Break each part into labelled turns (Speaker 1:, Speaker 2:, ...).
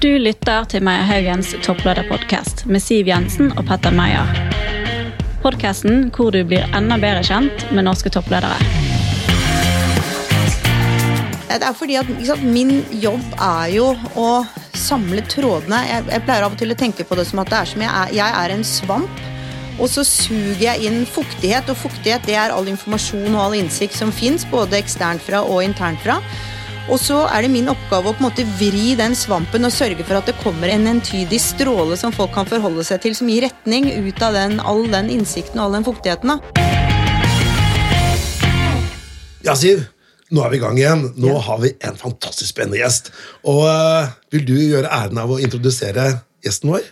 Speaker 1: Du lytter til Meyer Haugens topplederpodkast med Siv Jensen og Petter Meyer. Podkasten hvor du blir enda bedre kjent med norske toppledere.
Speaker 2: Det er fordi at sant, Min jobb er jo å samle trådene. Jeg, jeg, pleier av og til å tenke på det som at det er som jeg er, jeg er en svamp. Og så suger jeg inn fuktighet, og fuktighet det er all informasjon og all innsikt som fins, både eksternt fra og internt fra. Og så er det min oppgave å på en måte vri den svampen og sørge for at det kommer en entydig stråle som folk kan forholde seg til, som gir retning ut av den, all den innsikten og all den fuktigheten.
Speaker 3: Ja, Siv. Nå er vi i gang igjen. Nå ja. har vi en fantastisk spennende gjest. Og uh, Vil du gjøre æren av å introdusere gjesten vår?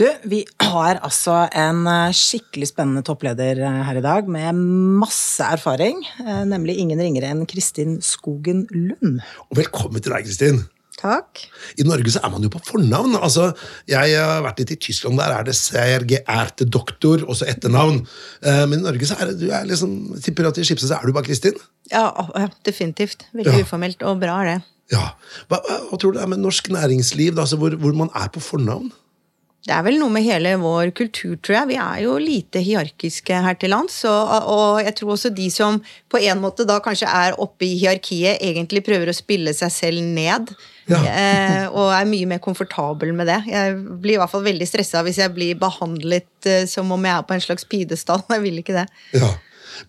Speaker 4: Du, vi har altså en eh, skikkelig spennende toppleder eh, her i dag med masse erfaring. Eh, nemlig ingen ringere enn Kristin Skogen Lund.
Speaker 3: Og velkommen til deg, Kristin.
Speaker 2: Takk.
Speaker 3: I Norge så er man jo på fornavn. Altså, jeg har vært litt i Tyskland, der er det CRG Erte Doktor, også etternavn. Men i Norge så er det, du er liksom, tipper at i Skipset så er du bare Kristin?
Speaker 2: Ja, definitivt. Veldig ja. uformelt, og bra er det.
Speaker 3: Ja. Hva, hva, hva, tror du det er med norsk næringsliv, da, altså, hvor, hvor man er på fornavn?
Speaker 2: Det er vel noe med hele vår kultur, tror jeg. Vi er jo lite hierarkiske her til lands. Og, og, jeg tror også de som på en måte da kanskje er oppe i hierarkiet, egentlig prøver å spille seg selv ned. Ja. eh, og er mye mer komfortabel med det. Jeg blir i hvert fall veldig stressa hvis jeg blir behandlet eh, som om jeg er på en slags pidestall. Jeg vil ikke det.
Speaker 3: Ja.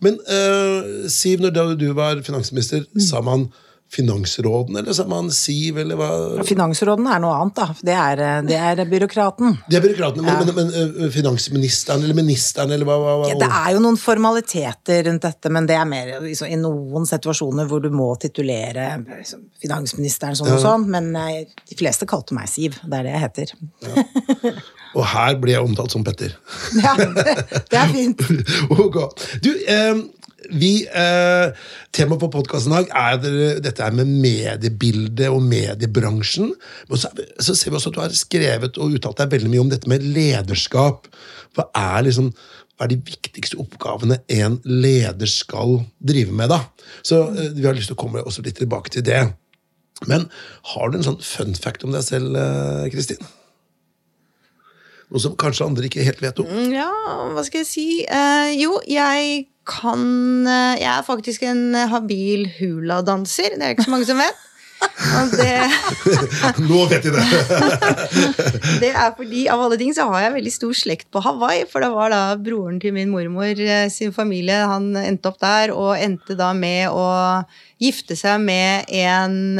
Speaker 3: Men eh, Siv, når du var finansminister, mm. sa man Finansråden, eller sa man Siv, eller hva?
Speaker 4: Finansråden er noe annet, da. Det er, eh, det er byråkraten.
Speaker 3: Det er byråkraten, men, ja. men, men, eh, finansministeren eller ministeren, eller hva? hva, hva?
Speaker 4: Ja, det er jo noen formaliteter rundt dette, men det er mer liksom, i noen situasjoner hvor du må titulere liksom, finansministeren sånn ja. og sånn, men eh, de fleste kalte meg Siv. Det er det jeg heter. Ja.
Speaker 3: Og her blir jeg omtalt som Petter.
Speaker 4: Ja, det, det er fint.
Speaker 3: okay. Du, eh, vi, eh, Temaet på podkasten i dag er dette med mediebildet og mediebransjen. Men så, så, ser vi også at du har skrevet og uttalt deg veldig mye om dette med lederskap. Hva er, liksom, hva er de viktigste oppgavene en leder skal drive med? da? Så eh, Vi har lyst til å komme også litt tilbake til det. Men har du en sånn fun fact om deg selv, eh, Kristin? Noe som kanskje andre ikke helt vet om?
Speaker 2: Ja, hva skal jeg si? Eh, jo, jeg kan eh, Jeg er faktisk en habil huladanser. Det er ikke så mange som vet.
Speaker 3: Det, Nå vet de det!
Speaker 2: det er fordi av alle ting så har jeg veldig stor slekt på Hawaii. For det var da broren til min mormor eh, sin familie. Han endte opp der og endte da med å gifte seg med en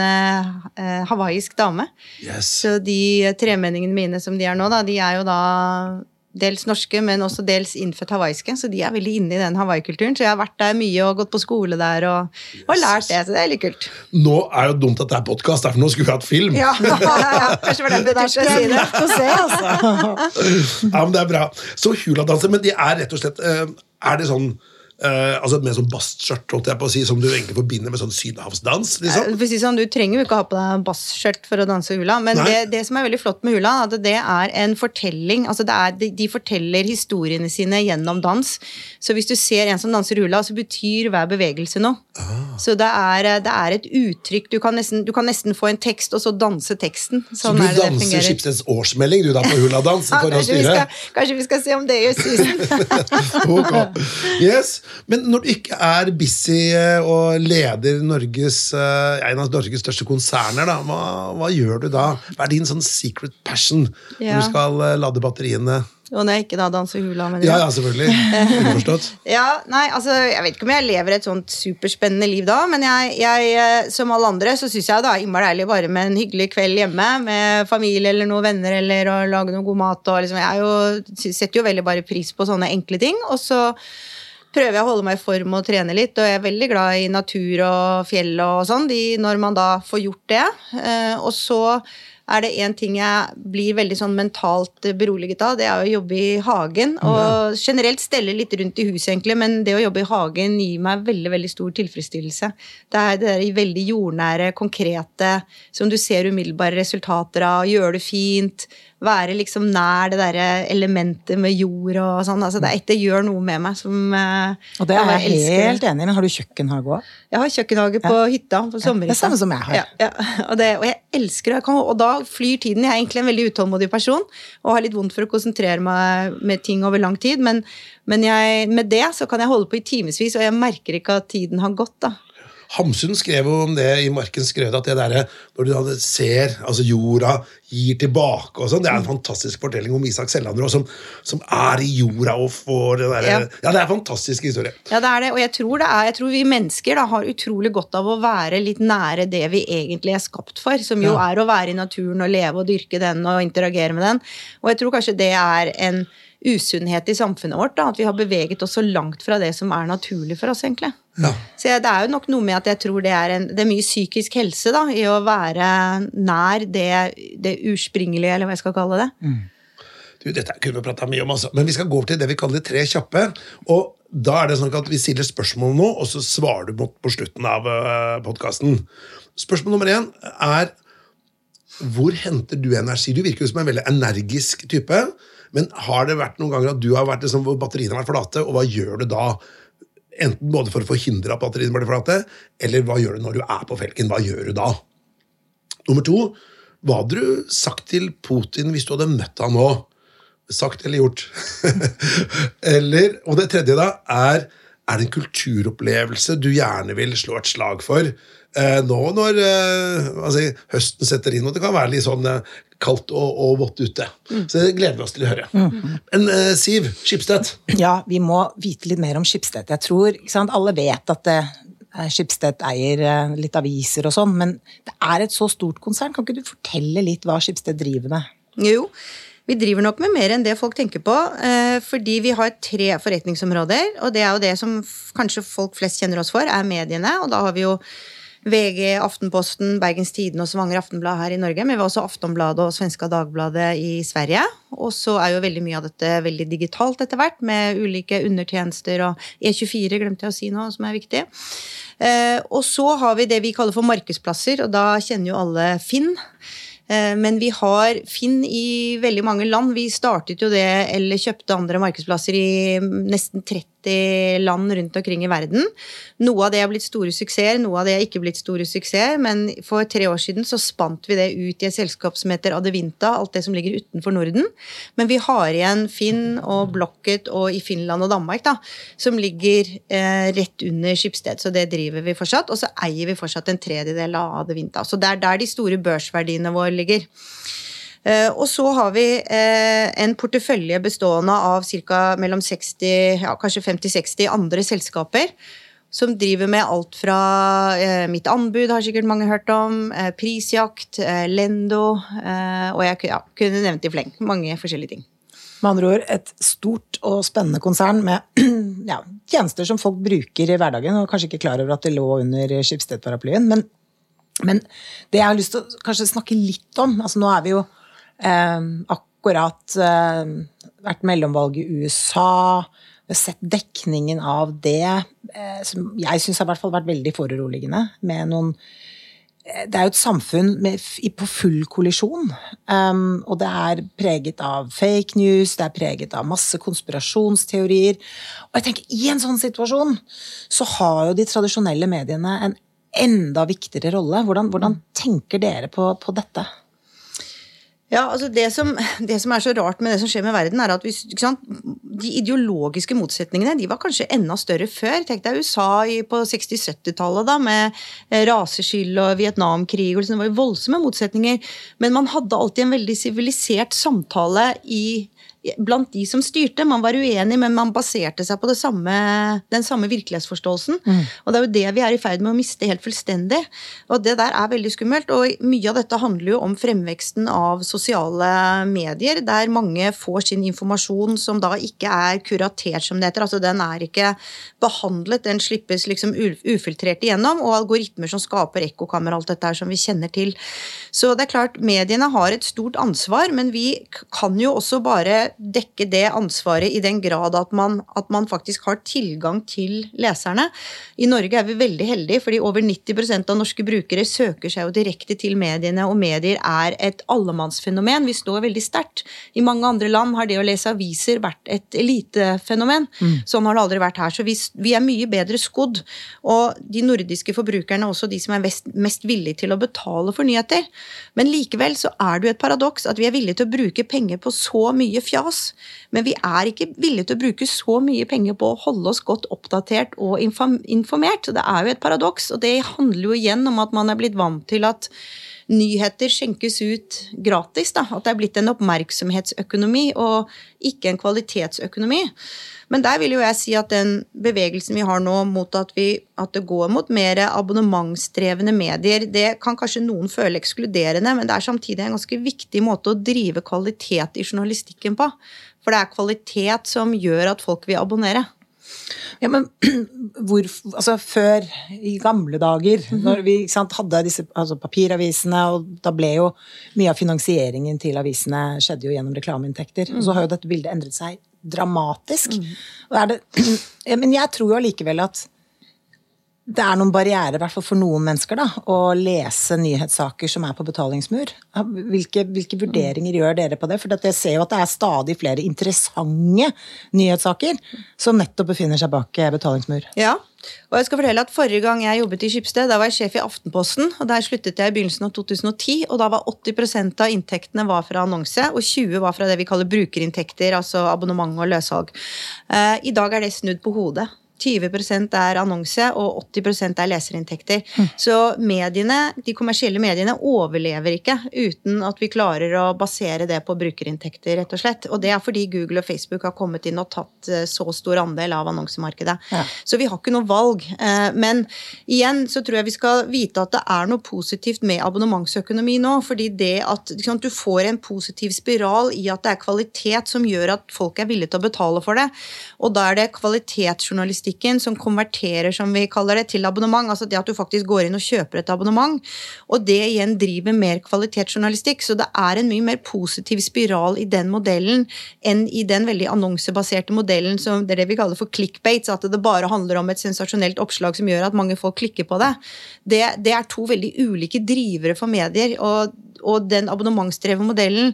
Speaker 2: hawaiisk dame.
Speaker 3: Yes.
Speaker 2: Så de tremenningene mine som de er nå, da, de er jo da dels norske, men også dels innfødt hawaiiske. Så de er veldig inne i den Hawaii-kulturen. Så jeg har vært der mye og gått på skole der og, og lært det. Så det er litt kult.
Speaker 3: Nå er det dumt at det er podkast, derfor nå skulle vi hatt film.
Speaker 2: Ja, ja, Kanskje var det det turte å si det.
Speaker 4: Se, altså.
Speaker 3: ja, men det er bra. Så huladanser, men de er rett og slett eh, Er det sånn Uh, altså Med sånn bastskjørt, si, som du egentlig forbinder med sånn sydhavsdans? Liksom.
Speaker 2: Si sånn, du trenger jo ikke ha på deg bastskjørt for å danse hula, men det, det, som er veldig flott med hula, at det er en fortelling. altså er, de, de, forteller historiene sine gjennom dans. Så hvis du ser en som danser hula, så betyr hver bevegelse noe. Ah. Så det er, det er, et uttrykk. Du kan, nesten, du kan, nesten, få en tekst, og så danse teksten.
Speaker 3: Sånn så du danser Skipsteds årsmelding du da på huladans? ja,
Speaker 2: kanskje, vi skal, kanskje vi skal se om det gjør susen.
Speaker 3: okay. Yes. Men når du ikke er busy eh, og leder Norges, eh, en av Norges største konserner, da, hva, hva, gjør du da? Hva er din sånn secret passion ja. når du skal eh, lade batteriene?
Speaker 2: Og når jeg ikke da danser hula. Men
Speaker 3: ja, ja, selvfølgelig. Underforstått.
Speaker 2: ja, nei, altså, Jeg vet ikke om jeg lever et sånt superspennende liv da, men jeg, jeg som alle andre så syns jeg det er innmari deilig bare med en hyggelig kveld hjemme med familie eller noen venner eller å lage noe god mat. Og liksom, jeg jo, setter jo veldig bare pris på sånne enkle ting. Og så prøver jeg å holde meg i form og trene litt. Og jeg er veldig glad i natur og fjell og sånn når man da får gjort det. Eh, og så er det én ting jeg blir veldig sånn mentalt beroliget av, det er å jobbe i hagen. Og generelt stelle litt rundt i huset, egentlig, men det å jobbe i hagen gir meg veldig veldig stor tilfredsstillelse. Det er det der veldig jordnære, konkrete, som du ser umiddelbare resultater av. Gjøre det fint, være liksom nær det derre elementet med jord og sånn. Altså, det, det, gjør noe med meg som uh,
Speaker 4: Og det er jeg, jeg helt enig i. men Har du kjøkkenhage òg?
Speaker 2: Jeg har kjøkkenhage på ja. hytta. på sommerhytta.
Speaker 4: det er samme som jeg har.
Speaker 2: Ja, ja. Og, det, og, jeg elsker det. Og da flyr tiden. Jeg er egentlig en veldig utålmodig person og har litt vondt for å konsentrere meg med ting over lang tid. Men, men jeg, med det så kan jeg holde på i timevis, og jeg merker ikke at tiden har gått. da.
Speaker 3: Hamsun skrev jo om det i Markens skrød, at det der, når du da ser altså jorda gir tilbake og sånn, Det er en fantastisk fortelling om Isak Sellander som, som er i jorda og får det derre
Speaker 2: Ja.
Speaker 3: ja. det er en fantastisk historie.
Speaker 2: Ja, det er det, og jeg tror, det er, jeg tror vi mennesker da, har utrolig godt av å være litt nære det vi egentlig er skapt for, som jo
Speaker 3: Ja.
Speaker 2: er å være i naturen og leve og dyrke den og interagere med den. Og jeg tror kanskje det er en usunnhet i samfunnet vårt, da, at vi har beveget oss så langt fra det som er naturlig for oss, egentlig.
Speaker 3: Ja.
Speaker 2: Så det er jo nok noe med at jeg tror det er, en, det er mye psykisk helse da, i å være nær det, det urspringelige, eller hva jeg skal kalle det.
Speaker 3: Du, dette kunne vi prata mye om, altså. Men vi skal gå over til det vi kaller de tre kjappe. Og da er det sånn at vi stiller spørsmål nå, og så svarer du mot på slutten av uh, podkasten. Spørsmål nummer én er hvor henter du energi? Du virker jo som en veldig energisk type. Men har det vært noen ganger at du har vært liksom, hvor batteriene har vært flate, og hva gjør du da? Enten både for å forhindre at batteriene blir flate, eller hva gjør du når du er på felgen? Hva gjør du da? Nummer to, hva hadde du sagt til Putin hvis du hadde møtt han nå? Sagt eller gjort? eller, og det tredje da, er er det en kulturopplevelse du gjerne vil slå et slag for? Eh, nå når eh, altså, høsten setter inn, og det kan være litt sånn eh, kaldt og, og vått ute. Så det gleder vi oss til å høre. Men uh, Siv Skipstedt,
Speaker 4: Ja, vi må vite litt mer om Skipstedt. Jeg tror, ikke sant, Alle vet at det, Skipstedt eier eh, litt aviser og sånn, men det er et så stort konsern. Kan ikke du fortelle litt hva Skipstedt driver med?
Speaker 2: Jo, vi driver nok med mer enn det folk tenker på, eh, fordi vi har tre forretningsområder, og det er jo det som kanskje folk flest kjenner oss for, er mediene, og da har vi jo VG, Aftenposten, Bergens Tidende og Svanger Aftenblad her i Norge, men vi har også Aftonbladet og Svenska Dagbladet i Sverige. Og så er jo veldig mye av dette veldig digitalt etter hvert, med ulike undertjenester og E24, glemte jeg å si nå, som er viktig. Eh, og så har vi det vi kaller for markedsplasser, og da kjenner jo alle Finn. Eh, Men vi har Finn i veldig mange land. Vi startet jo det, eller kjøpte andre markedsplasser i nesten 30 land rundt omkring i verden. Noe av det har blitt store suksesser, noe av det har ikke blitt store suksesser. Men for tre år siden så spant vi det ut i et selskap som heter Adevinta, alt det som ligger utenfor Norden. Men vi har igjen Finn og Blocket og i Finland og Danmark, da, som ligger eh, rett under Skipsted. Så det driver vi fortsatt. Og så eier vi fortsatt en tredjedel av Adevinta. Så det er der de store børsverdiene våre ligger. Eh, og så har vi eh, en portefølje bestående av ca. mellom 60, ja, kanskje 50-60 andre selskaper. Som driver med alt fra eh, Mitt anbud, har sikkert mange hørt om, Prisjakt, Lendo Og jeg ja, kunne nevnt i fleng. Mange forskjellige ting.
Speaker 4: Med andre ord et stort og spennende konsern med ja, tjenester som folk bruker i hverdagen, og kanskje ikke klar over at det lå under Skipsted-paraplyen. Men, men det jeg har lyst til å snakke litt om altså Nå er vi jo akkurat eh, vært mellomvalg i USA. Vi har sett dekningen av det, eh, som jeg syns har hvert fall vært veldig foruroligende. Med noen det er jo et samfunn med, på full kollisjon. Um, og det er preget av fake news, det er preget av masse konspirasjonsteorier. Og jeg tenker, i en sånn situasjon så har jo de tradisjonelle mediene en enda viktigere rolle. Hvordan, hvordan tenker dere på, på dette?
Speaker 2: Ja, altså det som, det som er så rart med det som skjer med verden, er at sant, de ideologiske motsetningene de var kanskje enda større før. Tenk deg USA på 60-70-tallet da, med eh, raseskyld og Vietnamkrig. og liksom, Det var jo voldsomme motsetninger. Men man hadde alltid en veldig sivilisert samtale i blant de som styrte. Man var uenig, men man baserte seg på det samme, den samme virkelighetsforståelsen. Og det er jo det vi er i ferd med å miste helt fullstendig. Og det der er veldig skummelt. Og mye av dette handler jo om fremveksten av sosiale medier, der mange får sin informasjon som da ikke er kuratert, som det heter. Altså den er ikke behandlet, den slippes liksom ufiltrert igjennom, og algoritmer som skaper ekkokammer alt dette her som vi kjenner til. Så det er klart, mediene har et stort ansvar, men vi kan jo også bare dekke det ansvaret i den grad at man, at man faktisk har tilgang til leserne. I Norge er vi veldig heldige, fordi over 90% av norske brukere søker seg jo direkte til mediene, og medier er et allemannsfenomen. Vi står veldig sterkt. I mange andre land har det å lese aviser vært et elitefenomen. Mm. Sånn har det aldri vært her. Så vi, vi, er mye bedre skodd. Og de nordiske forbrukerne er også de som er mest, mest villige til å betale for nyheter. Men likevel så er det jo et paradoks at vi er villige til å bruke penger på så mye fjas, men vi er ikke villige til å bruke så mye penger på å holde oss godt oppdatert og informert. Det er jo et paradoks, og det handler jo igjen om at man er blitt vant til at nyheter skjenkes ut gratis. Da. At det er blitt en oppmerksomhetsøkonomi og ikke en kvalitetsøkonomi. Men der vil jo jeg si at den bevegelsen vi har nå mot at, vi, at det går mot mer abonnementsdrevne medier, det kan kanskje noen føle ekskluderende, men det er samtidig en ganske viktig måte å drive kvalitet i journalistikken på. For det er kvalitet som gjør at folk vil abonnere.
Speaker 4: Ja, men hvor, altså Før, i gamle dager, mm -hmm. når vi sant, hadde disse altså papiravisene, og da ble jo mye av finansieringen til avisene skjedde jo gjennom reklameinntekter. Mm. Og så har jo dette bildet endret seg dramatisk. Mm. Det, men jeg tror jo allikevel at det er noen barrierer, i hvert fall for noen mennesker, da, å lese nyhetssaker som er på betalingsmur. Hvilke, hvilke vurderinger gjør dere på det? For jeg ser jo at det er stadig flere interessante nyhetssaker som nettopp befinner seg bak eh, betalingsmur.
Speaker 2: Ja, og jeg skal fortelle at Forrige gang jeg jobbet i Skipsted, da var jeg sjef i Aftenposten. og Der sluttet jeg i begynnelsen av 2010, og da var 80 av inntektene var fra annonse, og 20 var fra det vi kaller brukerinntekter, altså abonnement og løssalg. Eh, I dag er det snudd på hodet. 20% er annonse, og 80 er leserinntekter. Mm. Så mediene, de kommersielle mediene overlever ikke uten at vi klarer å basere det på brukerinntekter, rett og slett. Og det er fordi Google og Facebook har kommet inn og tatt eh, så stor andel av annonsemarkedet. Ja. Så vi har ikke noe valg. Eh, men igjen så tror jeg vi skal vite at det er noe positivt med abonnementsøkonomi nå. fordi det at liksom, du får en positiv spiral i at det er kvalitet som gjør at folk er villige til å betale for det. Og da er det kvalitetsjournalistikk butikken som konverterer som vi kaller det, til abonnement. Altså det at du faktisk går inn og kjøper et abonnement. Og det igjen driver mer kvalitetsjournalistikk. Så det er en mye mer positiv spiral i den modellen enn i den veldig annonsebaserte modellen som det er det vi kaller for clickbates. At det bare handler om et sensasjonelt oppslag som gjør at mange folk klikker på det. Det, det er to veldig ulike drivere for medier. og og den abonnementsdrevne modellen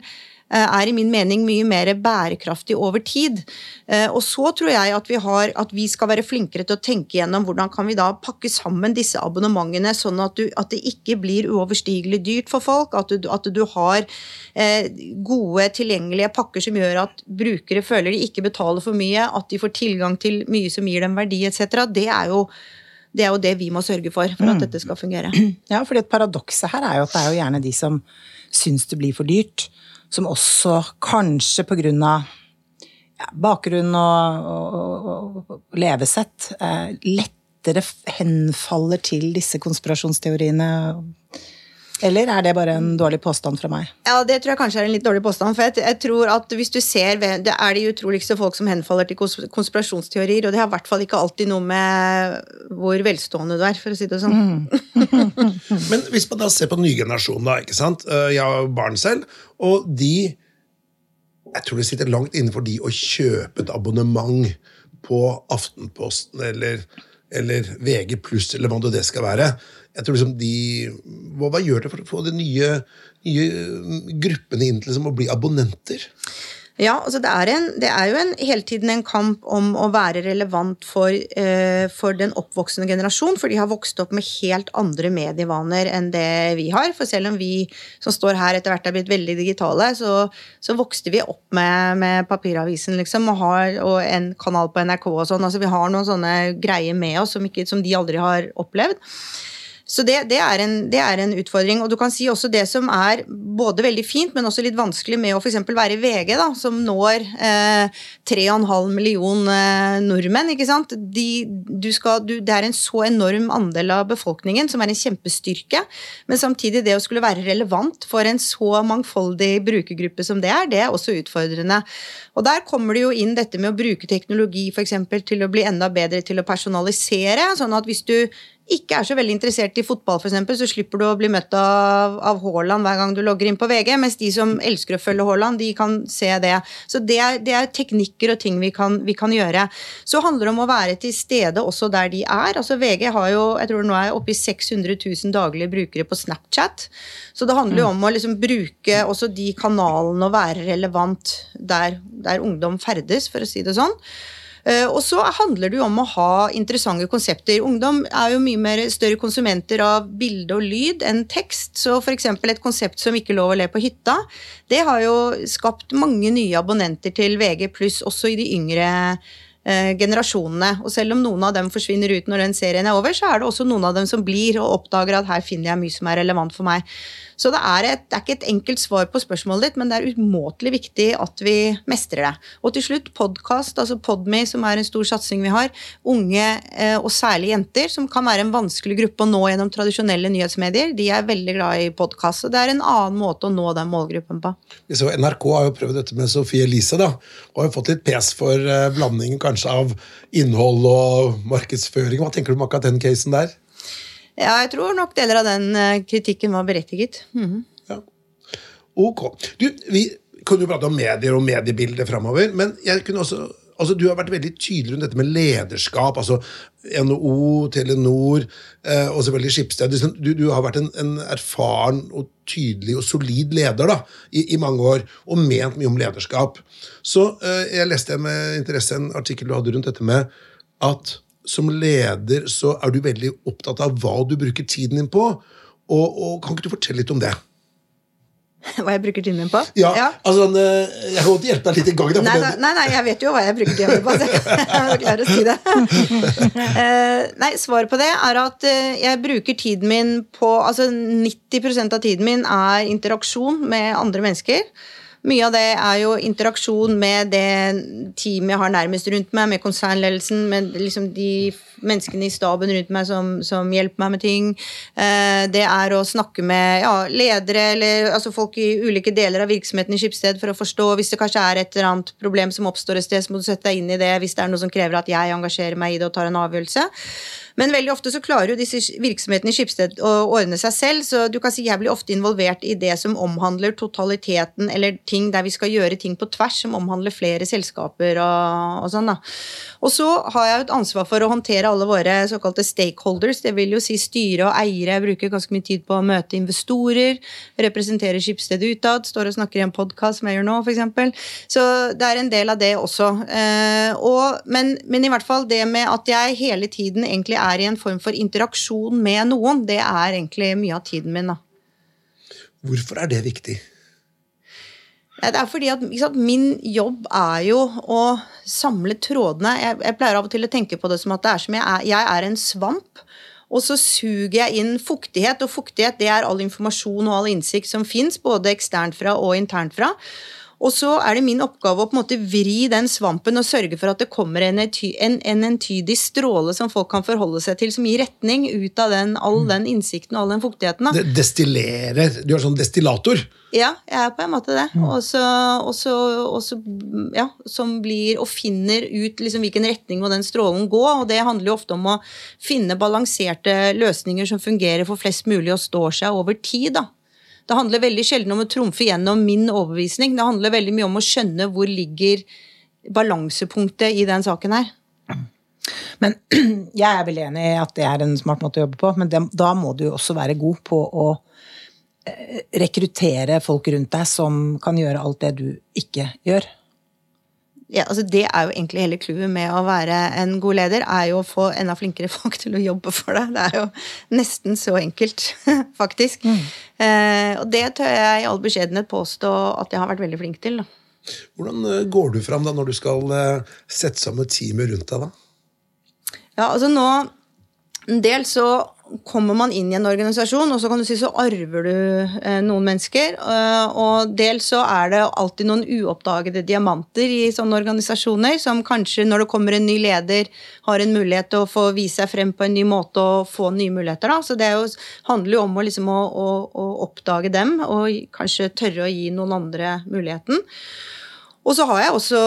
Speaker 2: er i min mening mye mer bærekraftig over tid. Eh, og så tror jeg at vi, har, at vi skal være flinkere til å tenke gjennom hvordan kan vi da pakke sammen disse abonnementene, sånn at, du, at det ikke blir uoverstigelig dyrt for folk. At du, at du har eh, gode, tilgjengelige pakker som gjør at brukere føler de ikke betaler for mye, at de får tilgang til mye som gir dem verdi etc. Det er jo det er jo det vi må sørge for for at mm. dette skal fungere.
Speaker 4: Ja, fordi et Paradokset her er jo at det er jo gjerne de som syns det blir for dyrt, som også kanskje på grunn av ja, bakgrunn og, og, og, og levesett eh, lettere henfaller til disse konspirasjonsteoriene eller er det bare en dårlig påstand fra meg?
Speaker 2: Ja, Det tror jeg kanskje er en litt dårlig påstand. For jeg, jeg tror at hvis du ser Det er de utroligste folk som henfaller til konspirasjonsteorier, og det har i hvert fall ikke alltid noe med hvor velstående du er, for å si det sånn. Mm.
Speaker 3: Men hvis man da ser på ny generasjon, da, ikke sant. Eh, jeg har barn selv, og de Jeg tror det sitter langt innenfor de å kjøpe et abonnement på Aftenposten eller, eller VG pluss, eller hva det skal være jeg tror liksom de, hva, gjør det for å få de nye, nye gruppene inn til liksom å bli abonnenter?
Speaker 2: Ja, altså det er, en, det er, jo en, hele tiden en kamp om å være relevant for, eh, for, den oppvoksende generasjon, for de har vokst opp med helt andre medievaner enn det vi har. For selv om vi som står her etter hvert er blitt veldig digitale, så, så vokste vi opp med, med papiravisen, liksom, og, har, og en kanal på NRK og sånn. Altså vi har noen sånne greier med oss som, ikke, som de aldri har opplevd. Så det, det, er en, det, er en, utfordring. Og du kan si også det som er både veldig fint, men også litt vanskelig med å f.eks. være VG, da, som når eh, 3,5 million eh, nordmenn. ikke sant? De, skal, du, det er en så enorm andel av befolkningen som er en kjempestyrke. Men samtidig det å skulle være relevant for en så mangfoldig brukergruppe som det er, det er også utfordrende. Og der kommer det jo inn dette med å bruke teknologi eksempel, til å bli enda bedre til å personalisere. sånn at hvis du ikke er så veldig interessert i fotball, f.eks., så slipper du å bli møtt av, av Haaland hver gang du logger inn på VG, mens de som elsker å følge Haaland, de kan se det. Så det er, det er teknikker og ting vi kan, vi kan, gjøre. Så handler det om å være til stede også der de er. Altså VG har jo, jeg tror nå er oppe i 600 000 daglige brukere på Snapchat. Så det handler jo mm. om å liksom bruke også de kanalene og være relevant der, der ungdom ferdes, for å si det sånn. Eh, og så handler det jo om å ha interessante konsepter. Ungdom er jo mye mer større konsumenter av bilde og lyd enn tekst. Så f.eks. et konsept som Ikke lov å le på hytta, det har jo skapt mange nye abonnenter til VG også i de yngre eh, generasjonene. Og selv om noen av dem forsvinner ut når den serien er over, så er det også noen av dem som blir og oppdager at her finner jeg mye som er relevant for meg. Så det er, et, det er, ikke et enkelt svar på spørsmålet ditt, men det er umåtelig viktig at vi mestrer det. Og til slutt podkast, altså Podme, som er en stor satsing vi har. Unge, eh, og særlig jenter, som kan være en vanskelig gruppe å nå gjennom tradisjonelle nyhetsmedier. De er veldig glad i podkast. Det er en annen måte å nå den målgruppen på.
Speaker 3: Så NRK har jo prøvd dette med Sofie Elise, da, og har fått litt pes for eh, blandingen kanskje av innhold og markedsføring. Hva tenker du om akkurat den casen der?
Speaker 2: Ja, jeg tror nok deler av den eh, kritikken var berettiget. Mm. Ja.
Speaker 3: Ok. Du, vi kunne jo prate om medier og mediebildet framover, men jeg kunne også altså Du har vært veldig tydelig rundt dette med lederskap. altså NHO, Telenor eh, og selvfølgelig Skipsted. Du, du, har vært en, en, erfaren og tydelig og solid leder da, i, i, mange år, og ment mye om lederskap. Så eh, jeg leste med interesse en artikkel du hadde rundt dette med at som leder så er du veldig opptatt av hva du bruker tiden din på. Og, og Kan ikke du fortelle litt om det?
Speaker 2: Hva jeg bruker tiden min på?
Speaker 3: Ja, ja. altså Jeg kan godt hjelpe deg litt i gang.
Speaker 2: Nei, nei, nei, jeg vet jo hva jeg bruker tiden min på. Så jeg klarer å si det. Uh, nei, Svaret på det er at uh, jeg bruker tiden min på Altså 90% av tiden min er interaksjon med andre mennesker. Mye av det er jo interaksjon med det teamet jeg har nærmest rundt meg, med konsernledelsen, med liksom de menneskene i staben rundt meg som, som hjelper meg med ting. Eh, det er å snakke med ja, ledere eller altså folk i ulike deler av virksomheten i Skipsted for å forstå hvis det kanskje er et eller annet problem som oppstår et sted, så må du sette deg inn i det hvis det er noe som krever at jeg engasjerer meg i det og tar en avgjørelse. Men veldig ofte så klarer jo disse virksomhetene i Skipsted å ordne seg selv, så du kan si jeg blir ofte involvert i det som omhandler totaliteten, eller ting der vi skal gjøre ting på tvers, som omhandler flere selskaper og, og sånn, da. Og så har jeg jo et ansvar for å håndtere alle våre såkalte stakeholders, det vil jo si styre og eiere. Jeg bruker ganske mye tid på å møte investorer, representere Skipsted utad, står og snakker i en podkast som jeg gjør nå, f.eks. Så det er en del av det også. Eh, og, men, men i hvert fall det med at jeg hele tiden egentlig er er i en form for interaksjon med noen, det er egentlig mye av tiden min. da.
Speaker 3: Hvorfor er det viktig?
Speaker 2: Det er fordi at sant, Min jobb er jo å samle trådene. Jeg, jeg, pleier av og til å tenke på det som at det er som jeg er, jeg er en svamp. Og så suger jeg inn fuktighet, og fuktighet det er all informasjon og all innsikt som fins, både eksternt fra og internt fra. Og så er det min oppgave å på en måte vri den svampen og sørge for at det kommer en, en, en entydig stråle som folk kan forholde seg til, som gir retning ut av den, all den innsikten og all den fuktigheten.
Speaker 3: Det destillerer. Du er sånn destillator.
Speaker 2: Ja, jeg er på en måte det. Og så, ja, som blir og finner ut liksom hvilken retning må den strålen gå. Og det handler jo ofte om å finne balanserte løsninger som fungerer for flest mulig og står seg over tid. da. Det handler veldig sjelden om å trumfe gjennom min overbevisning. Det handler veldig mye om å skjønne hvor ligger balansepunktet i den saken her.
Speaker 4: Men jeg er veldig enig i at det er en smart måte å jobbe på, men det, da må du jo også være god på å eh, rekruttere folk rundt deg som kan gjøre alt det du ikke gjør
Speaker 2: ja, altså det er jo egentlig hele clouet med å være en god leder, er jo å få enda flinkere folk til å jobbe for deg. Det er jo nesten så enkelt, faktisk. Mm. Eh, og det tør jeg i all beskjedenhet påstå at jeg har vært veldig flink til. Da.
Speaker 3: Hvordan eh, går du fram da når du skal eh, sette sammen teamet rundt deg? da?
Speaker 2: Ja, altså nå En del så kommer man inn i en organisasjon, og så kan du si så arver du eh, noen mennesker. Eh, og dels så er det alltid noen uoppdagede diamanter i sånne organisasjoner, som kanskje når det kommer en ny leder, har en mulighet til å få vise seg frem på en ny måte og få nye muligheter. Da. Så det jo, handler jo om å, liksom, å, å, å oppdage dem, og kanskje tørre å gi noen andre muligheten. Og så har jeg også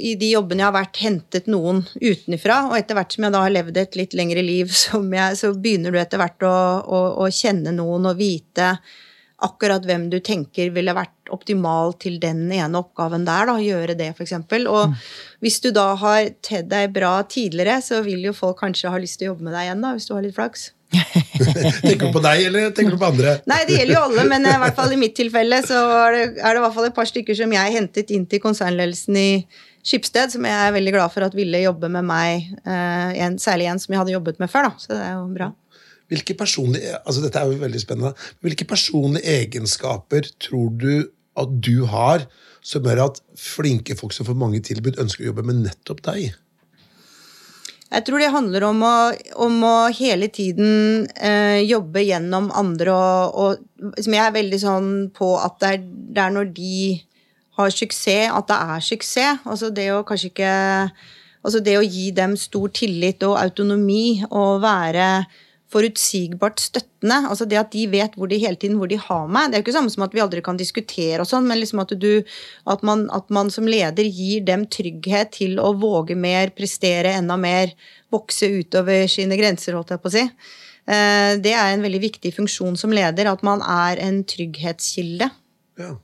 Speaker 2: i de jobbene jeg har vært, hentet noen utenfra. Og etter hvert som jeg da har levd et litt lengre liv, jeg, så begynner du etter hvert å, å, å kjenne noen og vite akkurat hvem du tenker ville vært optimal til den ene oppgaven der. da, Gjøre det, f.eks. Og mm. hvis du da har tedd deg bra tidligere, så vil jo folk kanskje ha lyst til å jobbe med deg igjen, da, hvis du har litt flaks.
Speaker 3: tenker du på deg, eller tenker du på andre?
Speaker 2: Nei, det gjelder jo alle, men i hvert fall i mitt tilfelle så er det, er det i hvert fall et par stykker som jeg hentet inn til konsernledelsen i Skipsted, som jeg er veldig glad for at ville jobbe med meg, eh, en, særlig en som jeg hadde jobbet med før. da, Så det er jo bra.
Speaker 3: Hvilke personlige, altså dette er jo veldig spennende. Hvilke personlige egenskaper tror du at du har som gjør at flinke folk som får mange tilbud, ønsker å jobbe med nettopp deg?
Speaker 2: Jeg tror det handler om å, om å hele tiden eh, jobbe gjennom andre og, og som Jeg er veldig sånn på at det er, det er, når de har suksess, at det er suksess. Altså det å kanskje ikke Altså det å gi dem stor tillit og autonomi og være forutsigbart støttende. altså Det at de vet hvor de hele tiden hvor de har meg. Det er jo ikke samme som at vi aldri kan diskutere, og sånn, men liksom at, du, at, man, at, man, som leder gir dem trygghet til å våge mer, prestere enda mer, vokse utover sine grenser, holdt jeg på å si. Eh, det er en veldig viktig funksjon som leder, at man er en trygghetskilde. Ja.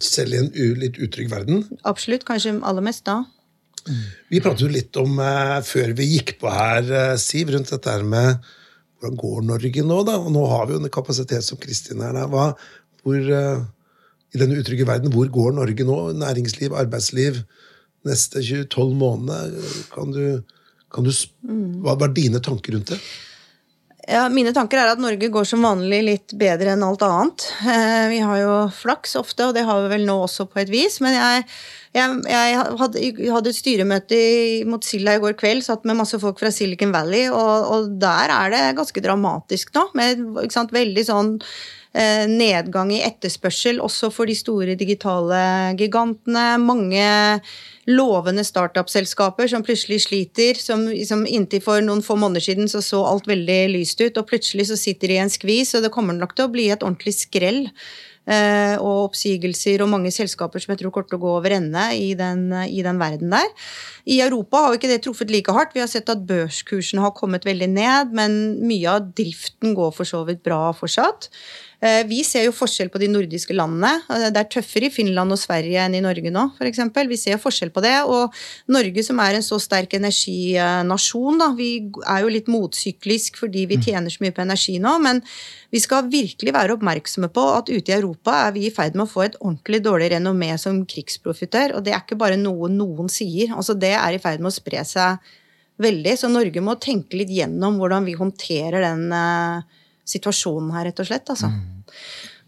Speaker 3: Selv i en litt utrygg verden?
Speaker 2: Absolutt. Kanskje aller mest da.
Speaker 3: Vi pratet jo litt om, uh, før vi gikk på her, uh, Siv, rundt dette her med hvordan går Norge nå, da? Og nå har vi jo en kapasitet som Kristin er der. Hva, hvor, uh, I denne utrygge verden, hvor går Norge nå? Næringsliv, arbeidsliv, neste 12 måneder? Kan du, kan du, hva er dine tanker rundt det?
Speaker 2: Ja, Mine tanker er at Norge går som vanlig litt bedre enn alt annet. Eh, vi har jo flaks ofte, og det har vi vel nå også på et vis. Men jeg, jeg, jeg hadde, hadde, et styremøte i Mozilla i går kveld, satt med masse folk fra Silicon Valley, og, og der er det ganske dramatisk nå. Med sant, veldig sånn eh, nedgang i etterspørsel også for de store digitale gigantene. Mange lovende startup-selskaper som plutselig sliter. Som, som, Inntil for noen få måneder siden så, så alt veldig lyst ut, og plutselig så sitter de i en skvis, og det kommer nok til å bli et ordentlig skrell. Eh, og oppsigelser og mange selskaper som jeg tror kommer til å gå over ende i den, i den verden der. I Europa har jo ikke det truffet like hardt. Vi har sett at børskursene har kommet veldig ned, men mye av driften går for så vidt bra fortsatt. Eh, vi ser jo forskjell på de nordiske landene. Eh, det er tøffere i Finland og Sverige enn i Norge nå, f.eks. Vi ser forskjell på det. Og Norge, som er en så sterk energinasjon, da, vi er jo litt motsyklisk fordi vi mm. tjener så mye på energi nå. Men vi skal virkelig være oppmerksomme på at ute i Europa er vi i ferd med å få et ordentlig dårlig renommé som krigsprofitør. Og det er ikke bare noe noen sier. Altså, det er i ferd med å spre seg veldig. Så Norge må tenke litt gjennom hvordan vi håndterer den uh, situasjonen her, rett og slett. Altså. Mm.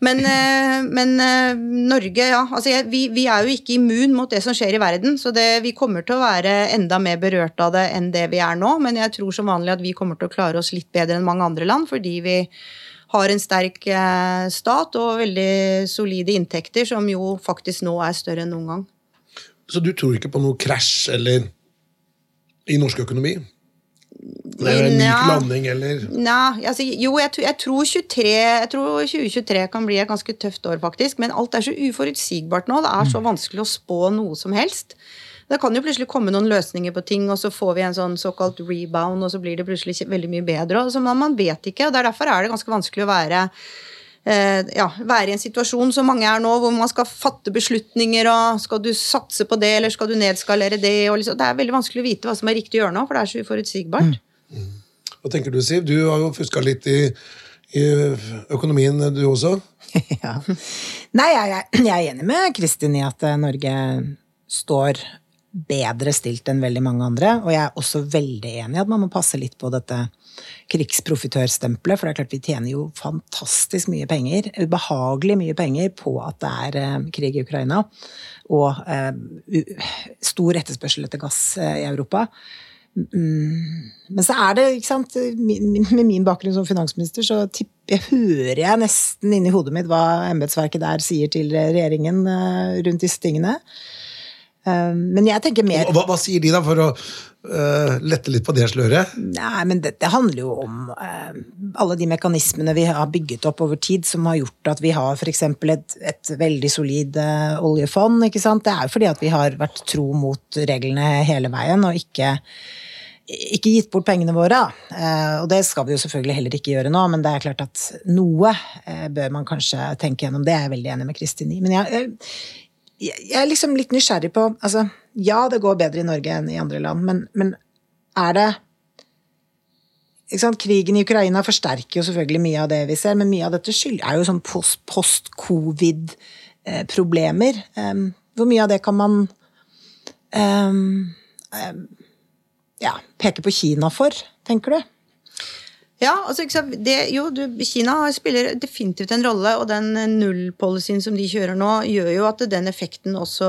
Speaker 2: Men, eh, men, eh, Norge, ja. Altså, vi, vi, er jo ikke immun mot det som skjer i verden. Så det, vi kommer til å være enda mer berørt av det enn det vi er nå. Men jeg tror som vanlig at vi kommer til å klare oss litt bedre enn mange andre land, fordi vi har en sterk eh, stat og veldig solide inntekter, som jo faktisk nå er større enn noen gang.
Speaker 3: Så du tror ikke på noe krasj eller i norsk økonomi? Det er en myk landing, eller?
Speaker 2: Nei, altså, jo, jeg, jeg, tror 23, jeg, tror 2023 kan bli et ganske tøft år, faktisk. Men alt er så uforutsigbart nå. Det er så mm. vanskelig å spå noe som helst. Det kan jo plutselig komme noen løsninger på ting, og så får vi en sånn såkalt rebound, og så blir det plutselig veldig mye bedre. Og så man vet ikke, og Derfor er det ganske vanskelig å være ja, være i en situasjon som mange er nå, hvor man skal fatte beslutninger. og Skal du satse på det, eller skal du nedskalere det? Liksom, det er veldig vanskelig å vite hva som er riktig å gjøre nå, for det er så uforutsigbart. Mm.
Speaker 3: Hva tenker du, Siv? Du har jo fuska litt i, i, økonomien, du også?
Speaker 4: ja. Nei, jeg, jeg, er enig med Kristin i at eh, Norge står bedre stilt enn veldig mange andre. Og jeg er også veldig enig i at man må passe litt på dette krigsprofitørstempelet. For det er klart vi tjener jo fantastisk mye penger, ubehagelig mye penger, på at det er eh, krig i Ukraina. Og eh, stor etterspørsel etter gass eh, i Europa. Mm. Men så er det, ikke sant Med min bakgrunn som finansminister, så tipper, hører jeg nesten inni hodet mitt hva embetsverket der sier til regjeringen rundt disse tingene. Eh, men jeg tenker mer
Speaker 3: Hva, hva sier de da, for å uh, lette litt på det sløret?
Speaker 4: Nei, men det, det handler jo om uh, alle de mekanismene vi har bygget opp over tid, som har gjort at vi har f.eks. Et, et veldig solid uh, oljefond. ikke sant? Det er jo fordi at vi har vært tro mot reglene hele veien, og ikke, ikke gitt bort pengene våre. Og det skal vi jo selvfølgelig heller ikke gjøre nå, men det er klart at noe bør man kanskje tenke gjennom. Det er jeg veldig enig med Kristin i. Men jeg, jeg, er liksom litt nysgjerrig på altså, Ja, det går bedre i Norge enn i andre land, men, men er det? Krigen i Ukraina forsterker jo selvfølgelig mye av det vi ser, men mye av dette skyld er jo sånn post-covid-problemer. Hvor mye av det kan man um, um, ja, peke på Kina for, tenker du?
Speaker 2: Ja, altså, det, jo, du, Kina spiller definitivt en rolle, og den null-policyen som de kjører nå, gjør jo at den effekten også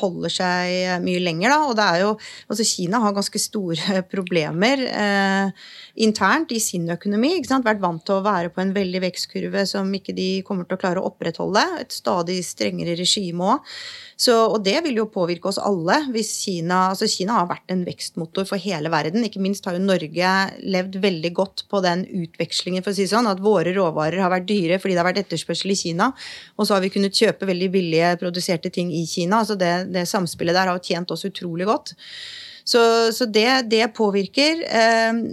Speaker 2: holder seg mye lenger. Da. Og det er jo, altså Kina har ganske store problemer eh, internt i sin økonomi. ikke sant? Vært vant til å være på en veldig vekstkurve som ikke de kommer til å klare å opprettholde. Et stadig strengere regime òg. Og det vil jo påvirke oss alle hvis Kina altså Kina har vært en vekstmotor for hele verden. Ikke minst har jo Norge levd veldig godt på den utvekslingen, for å si sånn. At våre råvarer har vært dyre fordi det har vært etterspørsel i Kina. Og så har vi kunnet kjøpe veldig billige produserte ting i Kina. altså Det, det samspillet der har tjent oss utrolig godt. Så, så det, det, påvirker.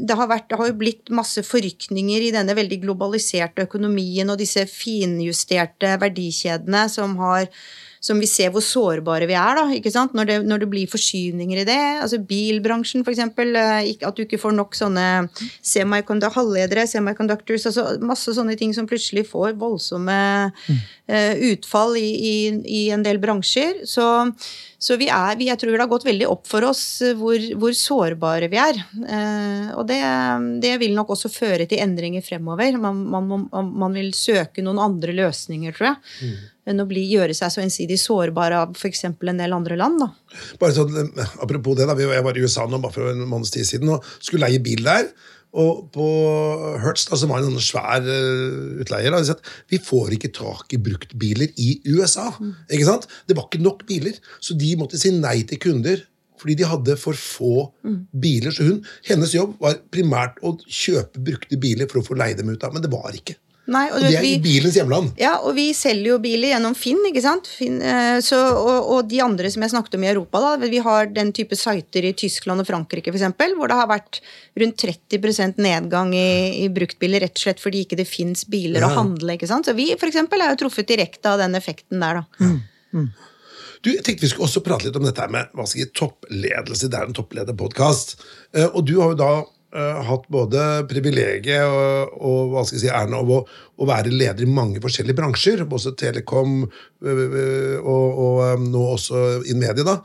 Speaker 2: Det har, vært, det har, jo blitt masse forrykninger i denne veldig globaliserte økonomien og disse finjusterte verdikjedene som har som vi ser hvor sårbare vi er. da, ikke sant? Når det, når det blir forsyninger i det. altså Bilbransjen, f.eks. Eh, at du ikke får nok sånne halvledere, semiconductors, altså masse sånne ting som plutselig får voldsomme uh, utfall i, i, i, en del bransjer. Så, så vi er, vi, jeg tror det har gått veldig opp for oss hvor, hvor sårbare vi er. Uh, og det, det, vil nok også føre til endringer fremover. Man, man, man vil søke noen andre løsninger, tror jeg. Mm enn å bli, gjøre seg så ensidig sårbar av f.eks. en del andre land. Da.
Speaker 3: Bare sånn, eh, Apropos det, da, jeg var i USA nå bare for en måneds tid siden og skulle leie bil der. Og på Hertz, som var en sånn svær uh, utleier, da, at vi får ikke tak i bruktbiler i USA. Mm. ikke sant? Det var ikke nok biler, så de måtte si nei til kunder. Fordi de hadde for få mm. biler. Så hun, hennes jobb var primært å kjøpe brukte biler for å få leie dem ut av. Men det var ikke.
Speaker 2: Nei,
Speaker 3: og, og det er vi, i bilens hjemland.
Speaker 2: Ja, og vi selger jo biler gjennom Finn, ikke sant. Finn, eh, så, og, og, de andre som jeg snakket om i Europa, da. Vi har den type sider i Tyskland og Frankrike f.eks., hvor det har vært rundt 30% nedgang i, i, bruktbiler, rett og slett fordi ikke det fins biler ja. å handle. ikke sant. Så vi for eksempel, er jo truffet direkte av den effekten der, da. Mm. Mm.
Speaker 3: Du, jeg tenkte Vi skulle også prate litt om dette med hva skal jeg, toppledelse. Det er en topplederpodkast. Eh, og du har jo da uh, hatt både privilegiet og, og, hva skal jeg si, æren av å, å, være leder i mange forskjellige bransjer, også Telekom uh, og, og um, nå også i media. da.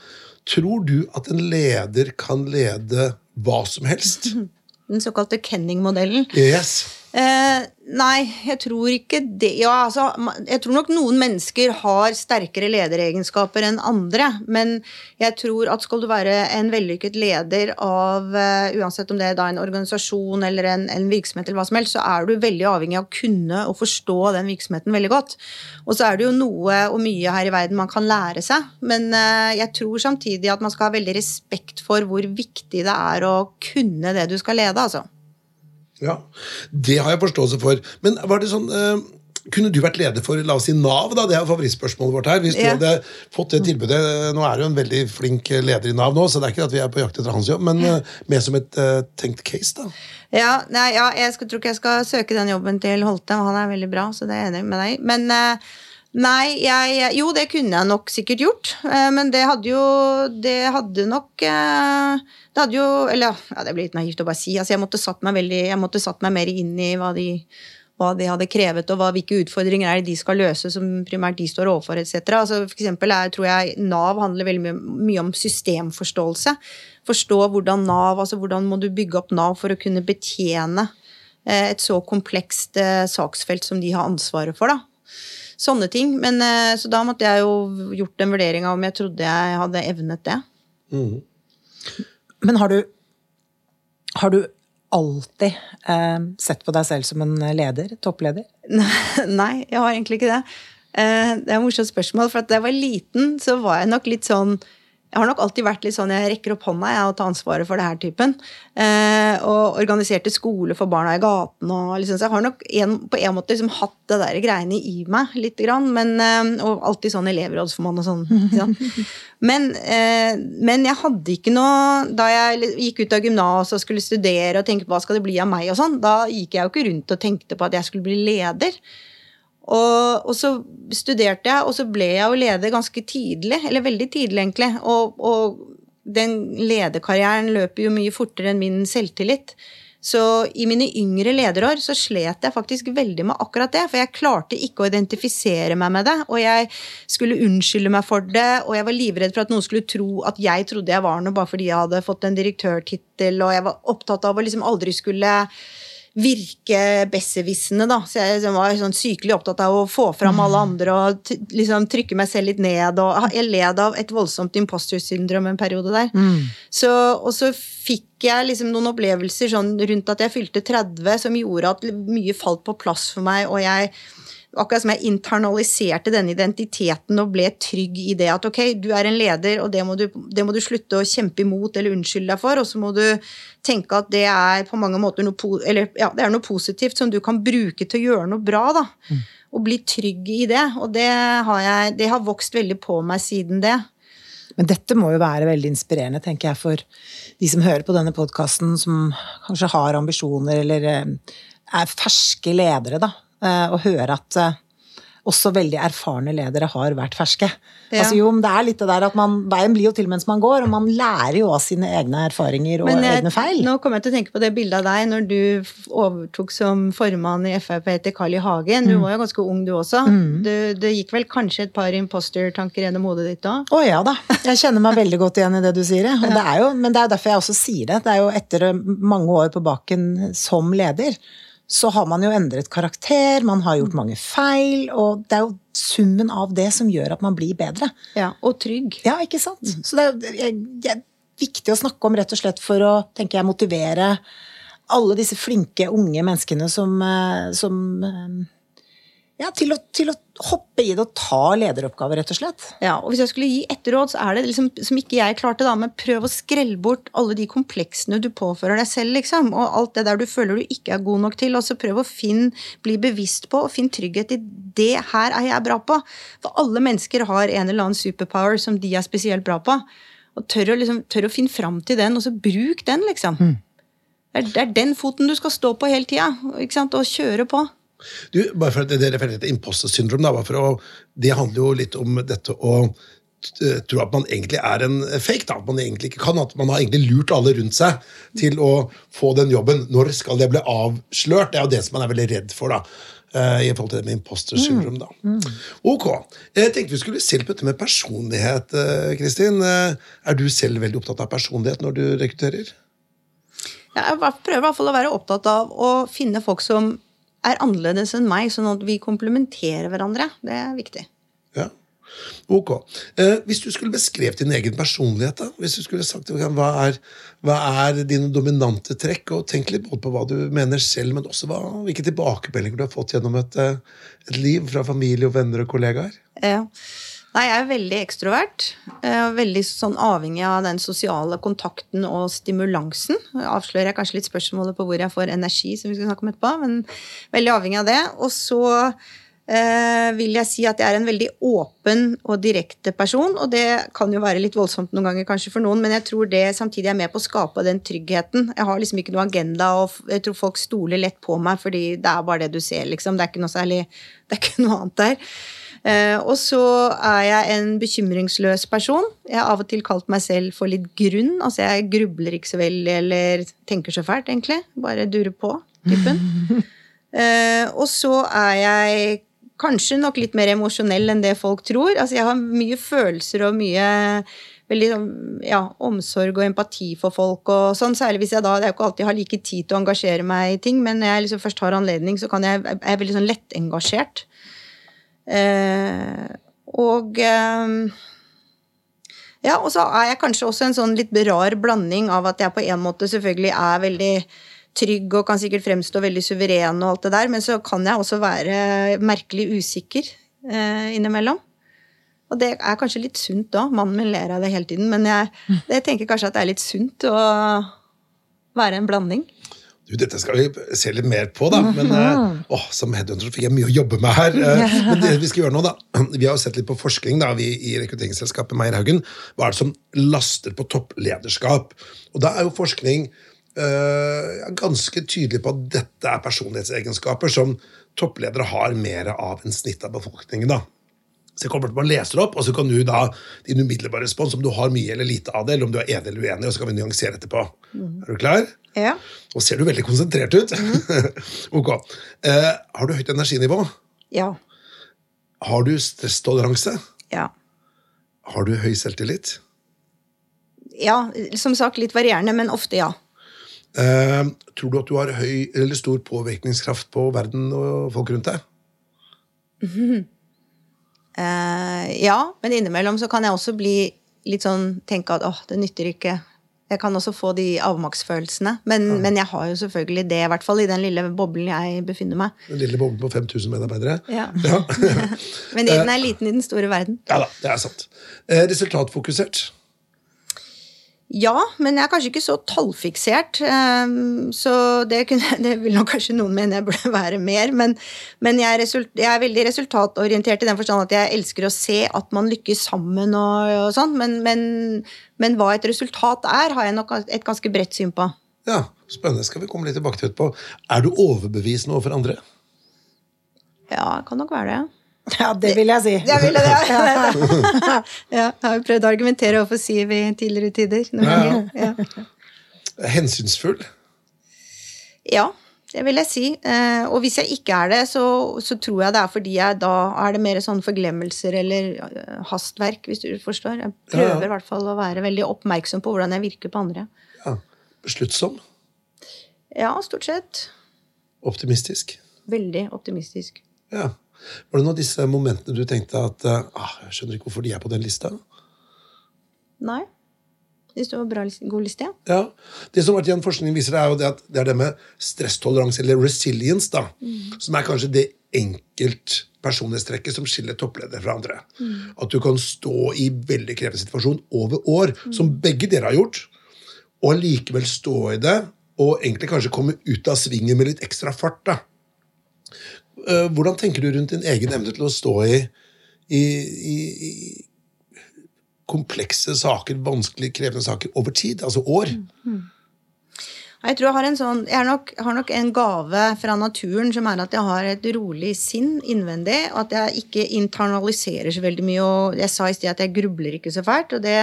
Speaker 3: Tror du at en leder kan lede hva som helst?
Speaker 2: Den såkalte Kenning-modellen.
Speaker 3: Yes.
Speaker 2: Eh, nei, jeg tror ikke det. Ja, altså, jeg tror nok noen mennesker har sterkere lederegenskaper enn andre. Men jeg tror at skal du være en vellykket leder av uh, Uansett om det er da en organisasjon eller en, en, virksomhet, eller hva som helst, så er du veldig avhengig av å kunne og forstå den virksomheten veldig godt. Og så er det jo noe og mye her i verden man kan lære seg. Men uh, jeg tror samtidig at man skal ha veldig respekt for hvor viktig det er å kunne det du skal lede. altså.
Speaker 3: Ja, Det har jeg forståelse for. Men var det sånn uh, kunne du vært leder for la oss si Nav? da, Det er favorittspørsmålet vårt her. Hvis du ja. hadde fått det tilbudet Nå er du en veldig flink leder i Nav, nå, så det er ikke at vi er på jakt etter hans jobb, men uh, mer som et uh, tenkt case. da.
Speaker 2: Ja, nei, ja, jeg skal, tror ikke jeg skal søke den jobben til Holte. Han er veldig bra, så det er jeg enig med deg Men Nei, jeg, Jo, det kunne jeg nok sikkert gjort. Men det hadde jo Det hadde nok det hadde jo Eller ja, det blir litt naivt å bare si. Altså, jeg måtte satt meg veldig, jeg måtte satt meg mer inn i hva de, hva de hadde krevet, og hvilke utfordringer er det de skal løse, som primært de står overfor, etc. Altså, for eksempel er, tror jeg Nav handler veldig mye, mye, om systemforståelse. Forstå hvordan Nav, altså hvordan må du bygge opp Nav for å kunne betjene eh, et så komplekst eh, saksfelt som de har ansvaret for. da. Sånne ting. Men, eh, så da måtte jeg jo gjort en vurdering av om jeg trodde jeg hadde evnet det. Mm.
Speaker 4: Men har du, har du alltid eh, sett på deg selv som en leder? Toppleder?
Speaker 2: Nei, jeg har egentlig ikke det. Eh, det er et morsomt spørsmål, for da jeg var liten, så var jeg nok litt sånn jeg har nok alltid vært litt sånn jeg rekker opp hånda jeg, og tar ansvaret for det her typen. Eh, og organiserte skole for barna i gaten. Og liksom, så jeg har nok en, på en måte liksom hatt det der greiene i meg litt. Grann, men, eh, og alltid sånn elevrådsformann og sånn. Liksom. Men, eh, men, jeg hadde ikke noe Da jeg gikk ut av gymnaset og skulle studere og tenke på hva skal det bli av meg, og sånn, da gikk jeg jo ikke rundt og tenkte på at jeg skulle bli leder. Og, og, så studerte jeg, og så ble jeg jo leder ganske tidlig. Eller veldig tidlig, egentlig. Og, og den lederkarrieren løper jo mye fortere enn min selvtillit. Så i mine yngre lederår så slet jeg faktisk veldig med akkurat det. For jeg klarte ikke å identifisere meg med det, og jeg skulle unnskylde meg for det. Og jeg var livredd for at noen skulle tro at jeg trodde jeg var noe bare fordi jeg hadde fått en direktørtittel, og jeg var opptatt av å liksom aldri skulle virke besserwissende, da. Så jeg var sånn sykelig opptatt av å få fram alle andre og liksom trykke meg selv litt ned. Og jeg led av et voldsomt imposter syndrom en periode der. Mm. Så, og så fikk jeg liksom noen opplevelser sånn rundt at jeg fylte 30 som gjorde at mye falt på plass for meg, og jeg akkurat som jeg internaliserte denne identiteten og ble trygg i det at ok, du er en leder, og det må du, det må du slutte å kjempe imot eller unnskylde deg for, og så må du tenke at det er på mange måter noe, eller, ja, det er noe positivt som du kan bruke til å gjøre noe bra. da. Mm. Og bli trygg i det. Og det har, jeg, det har vokst veldig på meg siden det.
Speaker 4: Men dette må jo være veldig inspirerende, tenker jeg, for de som hører på denne podkasten, som kanskje har ambisjoner eller eh, er ferske ledere, da. Å eh, høre at eh, også veldig erfarne ledere har vært ferske. Ja. Altså jo, Det er litt det der at man, Veien blir jo til mens man går, og man lærer jo av sine egne erfaringer og jeg, egne feil.
Speaker 2: Nå kommer jeg til å tenke på det bildet av deg når du overtok som formann i Frp etter Carl I. Hagen. Du mm. var jo ganske ung, du også. Mm. Du, det gikk vel kanskje et par imposter-tanker gjennom hodet ditt da?
Speaker 4: Å ja da. Jeg kjenner meg veldig godt igjen i det du sier. Ja. Det jo, men det er derfor jeg også sier det. Det er jo etter mange år på baken som leder så har man jo endret karakter, man har gjort mange feil, og det er jo summen av det som gjør at man blir bedre.
Speaker 2: Ja, Og trygg.
Speaker 4: Ja, ikke sant. Mm. Så det er, det er, viktig å snakke om rett og slett for å tenker jeg, motivere alle disse flinke, unge menneskene som, eh, som eh, ja, til å, til å, hoppe i det og ta lederoppgaver, rett og slett.
Speaker 2: Ja, og Hvis jeg skulle gi ett råd, så er det liksom, som ikke jeg klarte, da, men prøv å skrelle bort alle de kompleksene du påfører deg selv, liksom. Og alt det der du føler du ikke er god nok til. Og så prøv å finne, bli bevisst på og finn trygghet i det her er jeg bra på. For alle mennesker har en eller annen superpower som de er spesielt bra på. Og tør å, liksom, tør å finne fram til den, og så bruk den, liksom. Mm. Det, er, det er den foten du skal stå på hele tida, og kjøre på.
Speaker 3: Du, bare for at Det refererer til imposter syndrom. Da, å, det handler jo litt om dette å eh, tro at man egentlig er en fake. Da. At man egentlig ikke kan, at man har egentlig lurt alle rundt seg til å få den jobben. Når skal det bli avslørt? Det er jo det som man er veldig redd for. da. Uh, I forhold til det med imposter syndrom. Da. Mm. Ok. Jeg tenkte vi skulle se på dette med personlighet. Uh, Kristin. Er du selv veldig opptatt av personlighet når du rekrutterer?
Speaker 2: Jeg prøver i hvert fall å være opptatt av å finne folk som er annerledes enn meg, sånn at vi komplementerer hverandre. Det er viktig.
Speaker 3: Ja. Ok. Eh, hvis du skulle beskrevet din egen personlighet, da? Hvis du skulle sagt hva er, hva er dine dominante trekk? Og tenk litt både på hva du mener selv, men også hva, hvilke tilbakemeldinger du har fått gjennom et, eh, et liv fra familie og venner og kollegaer.
Speaker 2: Ja. Nei, jeg er veldig ekstrovert. og veldig sånn avhengig av den sosiale kontakten og stimulansen. Avslører jeg kanskje litt spørsmålet på hvor jeg får energi, som vi skal snakke om etterpå, men veldig avhengig av det. Og så eh, vil jeg si at jeg er en veldig åpen og direkte person, og det kan jo være litt voldsomt noen ganger kanskje for noen, men jeg tror det samtidig er med på å skape den tryggheten. Jeg har liksom ikke noe agenda, og jeg tror folk stoler lett på meg fordi det er bare det du ser, liksom. Det er ikke noe særlig Det er ikke noe annet der. Eh, og så er jeg en bekymringsløs person. Jeg har av og til kalt meg selv for litt grunn. Altså jeg grubler ikke så veldig eller tenker så fælt, egentlig. Bare durer på, typen. Eh, og så er jeg kanskje nok litt mer emosjonell enn det folk tror. Altså jeg har mye følelser og mye veldig sånn, ja, omsorg og empati for folk. og sånn, Særlig hvis jeg da det er jo ikke alltid har like tid til å engasjere meg i ting, men når jeg liksom først har anledning, så kan jeg, jeg er veldig sånn lettengasjert. Eh, og eh, ja, og så er jeg kanskje også en sånn litt rar blanding av at jeg på en måte selvfølgelig er veldig trygg og kan sikkert fremstå veldig suveren og alt det der, men så kan jeg også være merkelig usikker eh, innimellom. Og det er kanskje litt sunt da. Mannen min ler av det hele tiden, men jeg, jeg tenker kanskje at det er litt sunt å være en blanding.
Speaker 3: Du, dette skal vi se litt mer på, da. Men eh, åh, som headhunter fikk jeg mye å jobbe med her. Eh, men det vi skal gjøre nå, da Vi har jo sett litt på forskning da, vi i rekrutteringsselskapet Meierhaugen. Hva er det som laster på topplederskap? Og da er jo forskning eh, ganske tydelig på at dette er personlighetsegenskaper som toppledere har mer av enn snittet av befolkningen. da. Så jeg kommer til å lese det opp, og så kan du da din umiddelbare respons om du har mye eller lite av det, eller om du er enig eller uenig, og så kan vi nyansere etterpå. Er du klar?
Speaker 2: Ja.
Speaker 3: Nå ser du veldig konsentrert ut. ok. Eh, har du høyt energinivå?
Speaker 2: Ja.
Speaker 3: Har du stresstoleranse?
Speaker 2: Ja.
Speaker 3: Har du høy selvtillit?
Speaker 2: ja. Som sagt, litt varierende, men ofte ja.
Speaker 3: Eh, tror du at du har høy eller stor påvirkningskraft på verden og folk rundt deg?
Speaker 2: Eh, ja, men innimellom så kan jeg også bli litt sånn tenke at åh, det nytter ikke. Jeg kan også få de avmaktsfølelsene. Men, men jeg har jo selvfølgelig det, i hvert fall i den lille boblen jeg befinner meg.
Speaker 3: Den lille boblen på 5000 medarbeidere?
Speaker 2: Ja.
Speaker 3: Ja.
Speaker 2: Men den er liten i den store verden.
Speaker 3: ja da, det er sant. Eh, resultatfokusert.
Speaker 2: Ja, men jeg er kanskje ikke så tallfiksert. ehm, Så det, kunne, det vil nok kanskje noen mene jeg burde være mer. Men, men jeg, er result, jeg er veldig resultatorientert i den forstand at jeg elsker å se at man lykkes sammen. og, og sånn, men, men, men hva et resultat er, har jeg nok et ganske bredt syn på.
Speaker 3: Ja, Spennende. skal vi komme litt tilbake til etterpå. Er du overbevisende overfor andre?
Speaker 2: Ja, det kan nok være det.
Speaker 4: Ja, det vil jeg si.
Speaker 2: Jeg ville det. ja, jeg har jo prøvd å argumentere overfor Siv i tidligere tider. noen
Speaker 3: Ja, ja.
Speaker 2: Ja.
Speaker 3: Hensynsfull?
Speaker 2: Ja, det vil jeg si. Eh, og hvis jeg ikke er det, så, så tror jeg det er fordi jeg da er det mer sånn forglemmelser eller eh, hastverk, hvis du forstår. Jeg prøver
Speaker 3: Ja, ja.
Speaker 2: i hvert fall å være veldig oppmerksom på hvordan jeg virker på andre.
Speaker 3: Ja. Besluttsom?
Speaker 2: Ja, stort sett.
Speaker 3: Optimistisk?
Speaker 2: Veldig optimistisk.
Speaker 3: Ja. Var det noen av disse momentene du tenkte at eh, ah, jeg skjønner ikke hvorfor de er på den lista?
Speaker 2: Nei. Syns det var bra, god liste, ja.
Speaker 3: Ja, Det som Martin forskningen viser, er jo det at det er det med stresstoleranse, eller resilience, da, som er kanskje det enkeltpersonlighetstrekket som skiller toppledere fra andre. At du kan stå i veldig krevende situasjon over år, som begge dere har gjort, og allikevel stå i det, og egentlig kanskje komme ut av svingen med litt ekstra fart. da. Eh, Hvordan tenker du rundt din egen evne til å stå i, i, i, i komplekse saker, vanskelig krevende saker, over tid? Altså år?
Speaker 2: Jeg tror jeg har en sånn Jeg har nok, har nok en gave fra naturen som er at jeg har et rolig sinn innvendig. Og at jeg ikke internaliserer så veldig mye. Og jeg sa i sted at jeg grubler ikke så fælt. Og det,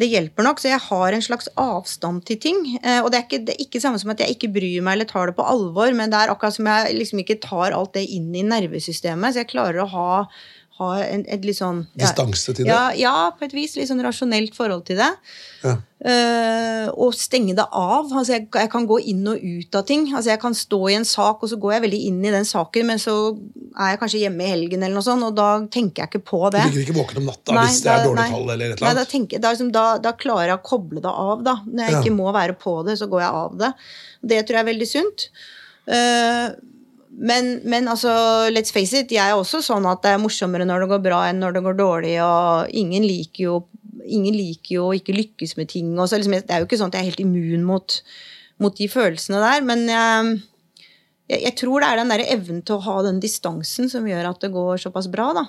Speaker 2: det hjelper nok. Så jeg har en slags avstand til ting. Eh, Og det er ikke det er ikke samme som at jeg ikke bryr meg eller tar det på alvor, men det er akkurat som jeg liksom ikke tar alt det inn i nervesystemet. Så jeg klarer å ha, ha en, et litt sånn ja,
Speaker 3: Distanse til det?
Speaker 2: Ja, ja, på et vis. Litt sånn rasjonelt forhold til det.
Speaker 3: Ja.
Speaker 2: Uh, og stenge det av. Altså jeg, jeg kan gå inn og ut av ting. Altså jeg kan stå i en sak, og så går jeg veldig inn i den saken, men så er jeg kanskje hjemme i helgen, eller noe sånt, og da tenker jeg ikke på det.
Speaker 3: Du ligger ikke våken om natta
Speaker 2: Nei,
Speaker 3: hvis det er dårlig
Speaker 2: nei.
Speaker 3: tall eller et
Speaker 2: Nei,
Speaker 3: eller
Speaker 2: da, tenker, da, liksom, da, da klarer jeg å koble det av. da Når jeg
Speaker 3: Ja.
Speaker 2: ikke må være på det, så går jeg av det. Det tror jeg er veldig sunt. Eh, men, men altså, let's face it, jeg er også sånn at det er morsommere når det går bra enn når det går dårlig, og ingen liker jo, ingen liker jo ikke lykkes med ting. Og så liksom, det er jo ikke sånn at jeg er helt immun mot, mot de følelsene der, men jeg, jeg, jeg tror det er den der evnen til å ha den distansen som gjør at det går såpass bra, da.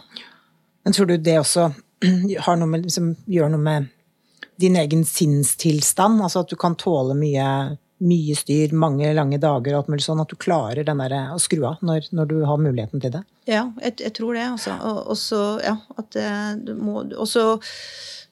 Speaker 4: Men tror du det også noe med, liksom, gjør noe med din egen sinnstilstand? Altså at du kan tåle mye, mye styr, mange lange dager og alt mulig sånn, at du klarer den der, å skru av når, når du har muligheten til det?
Speaker 2: Ja, jeg, jeg tror det, altså. Og, og så, ja, eh,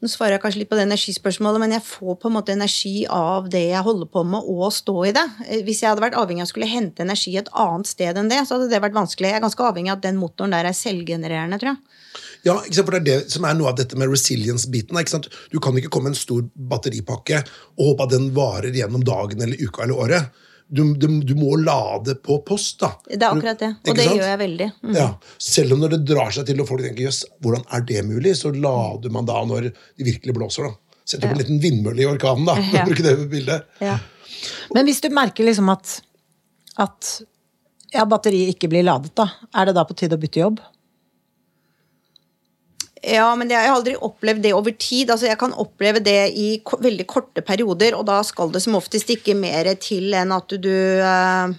Speaker 2: Nå svarer jeg kanskje litt på det energispørsmålet, men jeg får på en måte energi av det jeg holder på med, og stå i det. Eh, Hvis jeg hadde vært avhengig av å skulle hente energi et annet sted enn det, så hadde det vært vanskelig. Jeg er ganske avhengig av at den motoren der er selvgenererende, tror jeg.
Speaker 3: Ja, for Det er det som er noe av dette med resilience-biten. Du kan ikke komme med en stor batteripakke og håpe at den varer gjennom dagen eller uka eller året. Du, du, du må lade på post. da.
Speaker 2: Det er akkurat det. Og det
Speaker 3: sant?
Speaker 2: gjør jeg veldig. Mm.
Speaker 3: Ja, Selv om når det drar seg til og folk tenker jøss, hvordan er det mulig, så lader man da når det virkelig blåser. da. Setter opp en liten vindmølle i orkanen, da. for
Speaker 2: Ja.
Speaker 3: å bruke det bildet.
Speaker 2: Ja.
Speaker 4: Men hvis du merker liksom at, at ja, batteriet ikke blir ladet, da, er det da på tide å bytte jobb?
Speaker 2: Ja, men jeg har aldri opplevd det over tid. Altså, jeg kan oppleve det i ko veldig korte perioder, og da skal det som oftest ikke mer til enn at du eh,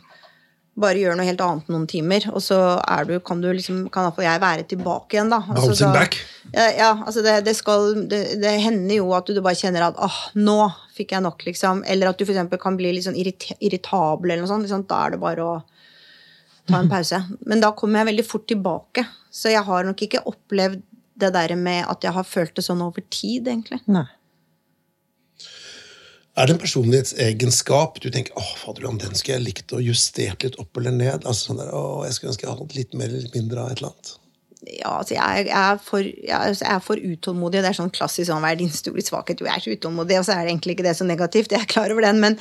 Speaker 2: bare gjør noe helt annet noen timer, og så er du, kan du liksom, kan iallfall jeg være tilbake igjen, da. Altså, da-
Speaker 3: back.
Speaker 2: Ja, altså det, det skal det, det hender jo at du bare kjenner at åh, nå fikk jeg nok, liksom. Eller at du eksempel kan bli litt sånn irrita irritabel eller noe sånt. Liksom. Da er det bare å ta en pause. Men da kommer jeg veldig fort tilbake. Så jeg har nok ikke opplevd det der med at jeg har følt det sånn over tid, egentlig.
Speaker 4: Nei.
Speaker 3: Er det en personlighetsegenskap du tenker åh, faderland, den skulle jeg likt å justert litt opp eller ned? Altså sånn der, åh, Jeg skulle ønske jeg hadde litt mer eller litt mindre av et eller annet.
Speaker 2: Ja, altså jeg, jeg, er for, jeg, altså jeg er for utålmodig. Det er sånn klassisk sånn, hva er din store svakhet? Jo, jeg er så utålmodig, og så er det egentlig ikke det så negativt. Jeg er klar over den, men,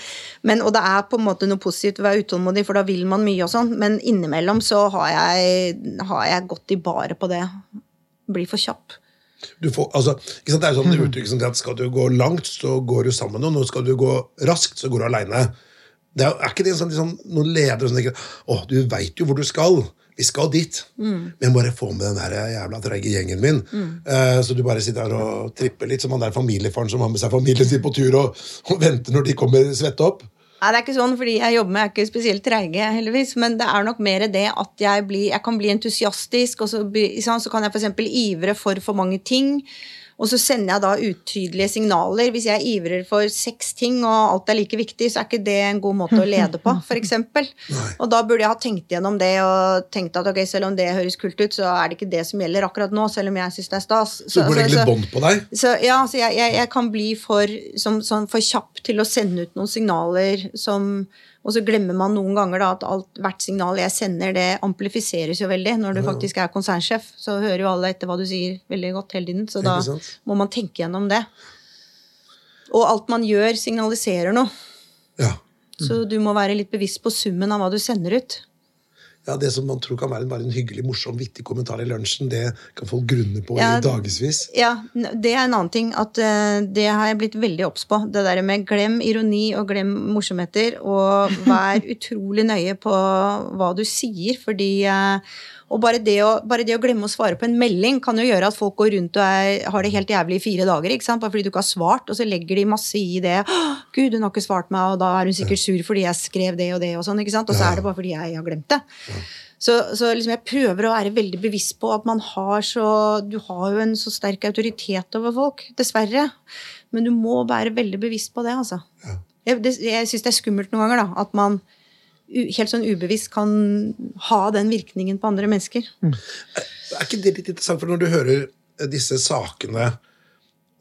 Speaker 2: men, Og det er på en måte noe positivt å være utålmodig, for da vil man mye og sånn, men innimellom så har jeg, har jeg gått i bare på det. Blir for kjapp.
Speaker 3: Du får, altså? Det er sånn uttrykk som at skal du gå langt, så går du sammen med noen. Og skal du gå raskt, så går du aleine. Det er, er ikke det sånn, liksom, noen ledere som tenker åh, du veit jo hvor du skal. Vi skal dit. Men bare få med den der jævla treige gjengen min. Eh, så du bare sitter her og tripper litt som han der familiefaren som har med seg familien sin på tur og, og venter når de kommer svette opp.
Speaker 2: Nei, det er ikke sånn, fordi jeg jobber med, jeg er ikke spesielt treige, heldigvis. Men det er nok mer det at jeg, blir, jeg kan bli entusiastisk, og så, så kan jeg f.eks. ivre for for mange ting. Og så sender jeg da utydelige signaler. Hvis jeg ivrer for seks ting, og alt er like viktig, så er ikke det en god måte å lede på, f.eks. Og da burde jeg ha tenkt gjennom det og tenkt at ok, selv om det høres kult ut, så er det ikke det som gjelder akkurat nå, selv om jeg syns det er stas.
Speaker 3: Så må legge litt bånd på deg.
Speaker 2: Så, ja, så jeg, jeg, jeg kan bli for, som, sånn, for kjapp til å sende ut noen signaler som Og så glemmer man noen ganger da, at alt, hvert signal jeg sender, det amplifiseres jo veldig. Når du faktisk er konsernsjef, så hører jo alle etter hva du sier veldig godt hele tiden. Så da må man tenke gjennom det. Og alt man gjør, signaliserer noe.
Speaker 3: Ja.
Speaker 2: Så du må være litt bevisst på summen av hva du sender ut.
Speaker 3: Ja, Det som man tror kan være en, bare en hyggelig, morsom, vittig kommentar i lunsjen, det kan folk grunne på
Speaker 2: Ja,
Speaker 3: i dagevis.
Speaker 2: Ja, det er en annen ting. At uh, det har jeg blitt veldig obs på. Det der med glem ironi og glem morsomheter. Og vær utrolig nøye på hva du sier, fordi eh, og bare det, å, bare det å glemme å svare på en melding kan jo gjøre at folk går rundt og er, har det helt jævlig i fire dager. ikke sant? Bare fordi du ikke har svart, og så legger de masse i det. 'Gud, hun har ikke svart meg', og da er hun sikkert sur fordi jeg skrev det og det. Og sånn, ikke sant? Og så er det bare fordi jeg har glemt det. Så, så liksom jeg prøver å være veldig bevisst på at man har så Du har jo en så sterk autoritet over folk, dessverre. Men du må være veldig bevisst på det, altså. Jeg, det, jeg syns det er skummelt noen ganger, da. At man helt sånn ubevisst kan ha den virkningen på andre mennesker.
Speaker 3: Er ikke det litt interessant, for når du hører eh, disse sakene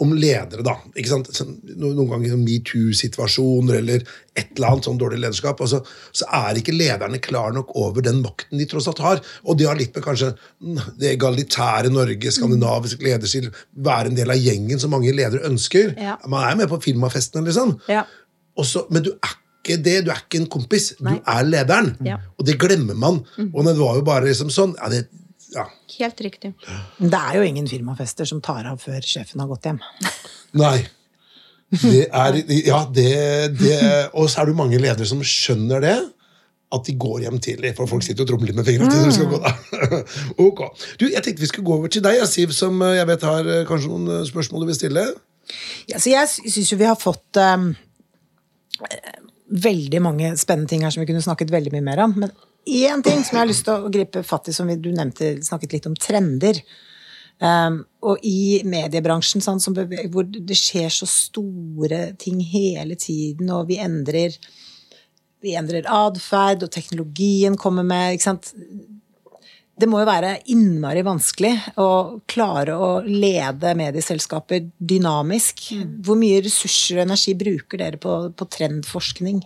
Speaker 3: om ledere, da ikke sant? Sånn, Noen ganger sånn metoo-situasjoner eller et eller annet sånn dårlig lederskap, altså, så er ikke lederne klar nok over den makten de tross alt har. Og de har litt med kanskje mm, det egalitære Norge, skandinavisk lederstil, være en del av gjengen som mange ledere ønsker.
Speaker 2: Ja.
Speaker 3: Man er med på firmafestene, liksom.
Speaker 2: Ja.
Speaker 3: Også, men du er ikke det, du er ikke en kompis.
Speaker 2: Nei.
Speaker 3: Du er lederen.
Speaker 2: Ja.
Speaker 3: Og det glemmer man. Og det var jo bare liksom sånn ja, det, ja.
Speaker 2: Helt riktig.
Speaker 4: Det er jo ingen firmafester som tar av før sjefen har gått hjem.
Speaker 3: Nei. Det er Ja, det, det Og så er det jo mange ledere som skjønner det. At de går hjem tidlig, for folk sitter og tromler med fingrene. til de skal gå da. ok. Du, Jeg tenkte vi skulle gå over til deg, Siv, som eh, jeg vet har eh, kanskje noen eh, spørsmål du vil stille.
Speaker 4: Ja, så jeg syns jo vi har fått um, veldig mange spennende ting her som vi kunne snakket veldig mye mer om. Men én ting som jeg har lyst til å gripe fatt i, som du nevnte, snakket litt om trender. Um, og i mediebransjen, sånn, hvor det skjer så store ting hele tiden, og vi endrer vi endrer atferd, og teknologien kommer med. Det må jo være innmari vanskelig å klare å lede medieselskaper dynamisk. Hvor mye ressurser og energi bruker dere på, på trendforskning?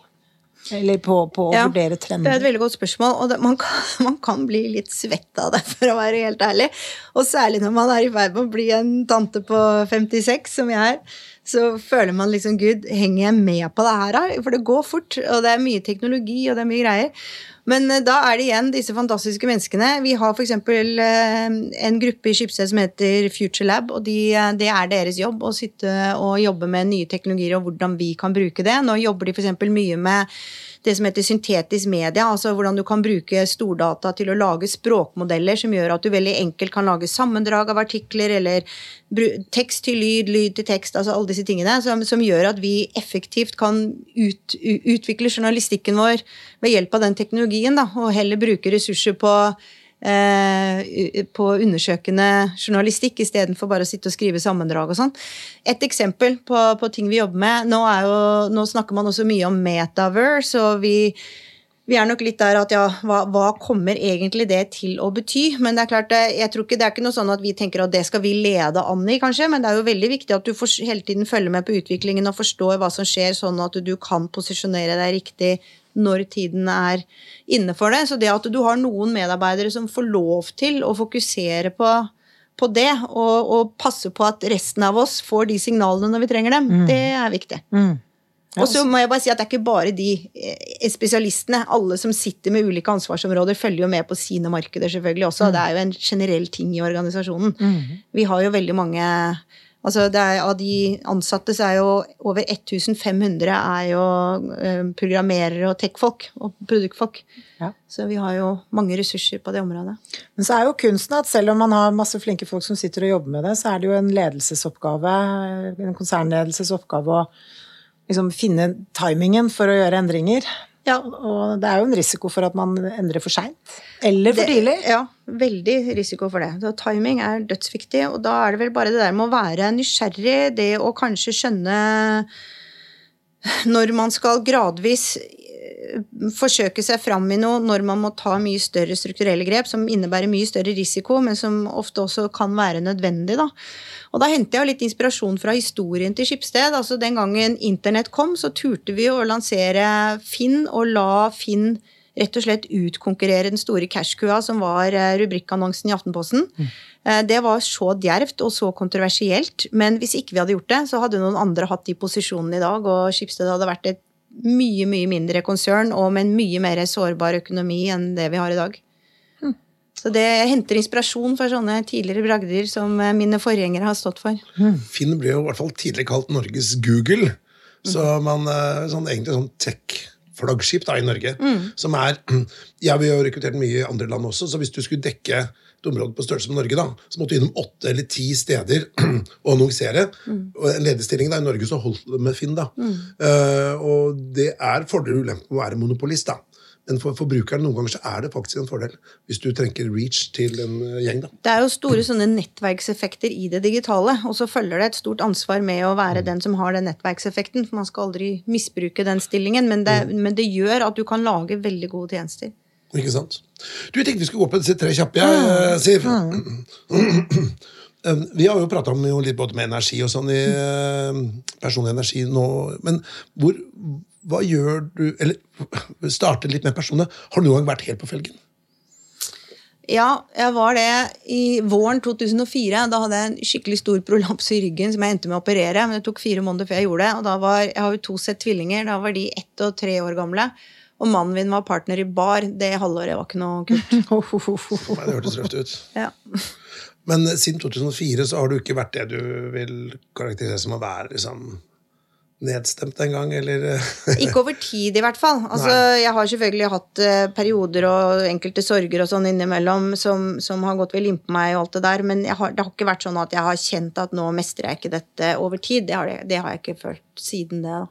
Speaker 4: Eller på, på å
Speaker 2: Ja,
Speaker 4: vurdere
Speaker 2: Det er et veldig godt spørsmål, og det, man, kan, man kan bli litt svett av det, for å være helt ærlig. Og særlig når man er i ferd med å bli en tante på 56, som jeg er. Så føler man liksom Gud, henger jeg med på det her, da? For det går fort, og det er mye teknologi, og det er mye greier. Men eh, da er det igjen disse fantastiske menneskene. Vi har f.eks. en gruppe i Skipsted som heter Future Lab, og de, eh, det er deres jobb å sitte og jobbe med nye teknologier og hvordan vi kan bruke det. Nå jobber de f.eks. mye med det som heter syntetisk media, altså hvordan du kan bruke stordata til å lage språkmodeller som gjør at du veldig enkelt kan lage sammendrag av artikler, eller tekst til lyd, lyd til tekst, altså alle disse tingene, som, som gjør at vi effektivt kan ut, utvikle journalistikken vår ved hjelp av den teknologien, da, og heller bruke ressurser på på undersøkende journalistikk istedenfor bare å sitte og skrive sammendrag og sånn. Et eksempel på, på, ting vi jobber med nå, jo, nå snakker man også mye om metaverse, og vi, vi er nok litt der at ja, hva, hva, kommer egentlig det til å bety? Men det er klart, jeg tror ikke, det er ikke noe sånn at vi tenker at det skal vi lede an i, kanskje, men det er jo veldig viktig at du for, hele tiden følger med på utviklingen og forstår hva som skjer, sånn at du kan posisjonere deg riktig når tiden er inne for det. Så det at du har noen medarbeidere som får lov til å fokusere på, på det, og, og, passe på at resten av oss får de signalene når vi trenger dem, mm. det er viktig. Mm. Og så må jeg bare si at det er ikke bare de eh, spesialistene. Alle som sitter med ulike ansvarsområder, følger jo med på sine markeder selvfølgelig også. Mm. Det er jo en generell ting i organisasjonen. Mm. Vi har jo veldig mange Altså er, av de ansatte så er jo over 1500 er jo eh, programmerere og tech-folk og produktfolk. Ja. Så vi har jo mange ressurser på det området.
Speaker 4: Men så er jo kunsten at selv om man har masse flinke folk som sitter og jobber med det, så er det jo en ledelsesoppgave, en konsernledelsesoppgave å liksom finne timingen for å gjøre endringer. Ja, og det er jo en risiko for at man endrer for seint. Eller for det, tidlig.
Speaker 2: Ja, veldig risiko for det. Så timing er dødsviktig, og da er det vel bare det der med å være nysgjerrig, det å kanskje skjønne når man skal gradvis eh, forsøke seg fram i noe når man må ta mye større strukturelle grep, som innebærer mye større risiko, men som ofte også kan være nødvendig. Da. Og da henter jeg litt inspirasjon fra historien til Skipsted. Altså Den gangen internett kom, så turte vi å lansere Finn og la Finn rett og slett utkonkurrere den store cashkua som var eh, rubrikkannonsen i Aftenposten. Mm. Eh, det var så djervt og så kontroversielt, men hvis ikke vi hadde gjort det, så hadde noen andre hatt de posisjonene i dag, og Skipsted hadde vært et mye, mye mindre konsern og med en mye mer sårbar økonomi enn det vi har i dag. Så det, jeg henter inspirasjon fra sånne tidligere bragder som eh, mine forgjengere har stått for.
Speaker 3: Mm. Finn ble jo i hvert fall tidligere kalt Norges Google. Så man, sånn, egentlig sånn tech-flaggskip i Norge. Mm. Som er Ja, vi har rekruttert mye i andre land også, så hvis du skulle dekke et område på størrelse med Norge, da, så måtte du innom åtte eller ti steder og annonsere. Mm. Og en lederstilling da, i Norge så holdt det med Finn. da. Mm. Uh, og det er fordeler og ulemper med å være monopolist. da. Men for forbrukeren noen ganger så er det faktisk en fordel hvis du trenger reach til en eh, gjeng. Da.
Speaker 2: Det er jo store sånne nettverkseffekter i det digitale, og så følger det et stort ansvar med å være mm. den som har den nettverkseffekten. for Man skal aldri misbruke den stillingen, men det, mm. men det, gjør at du kan lage veldig gode tjenester.
Speaker 3: Ikke sant. Du, Jeg tenkte vi skulle gå på disse tre kjappe, jeg, mm. Siv. Mm. Vi har jo prata om jo litt både med energi og sånn i eh, personlig energi nå, men hvor hva gjør du Eller starte litt med personlig. Har du noen gang vært helt på felgen?
Speaker 2: Ja, jeg var det i våren 2004. Da hadde jeg en skikkelig stor prolaps i ryggen som jeg endte med å operere. Men det tok fire måneder før jeg gjorde det. Og da var, Jeg har jo to sett tvillinger. Da var de ett og tre år gamle. Og mannen min var partner i bar. Det halvåret var ikke noe kult.
Speaker 3: det hørtes røft ut. Ja. Men siden 2004 så har du ikke vært det du vil karakterisere som å være liksom nedstemt en gang, eller
Speaker 2: Ikke over tid, i hvert fall. Altså, jeg har selvfølgelig hatt uh, perioder og enkelte sorger og sånn innimellom som, som, har gått vel innpå meg, og alt det der, men har, det har ikke vært sånn at jeg har kjent at nå mestrer jeg ikke dette over tid. Det har, det, det har jeg ikke følt siden det.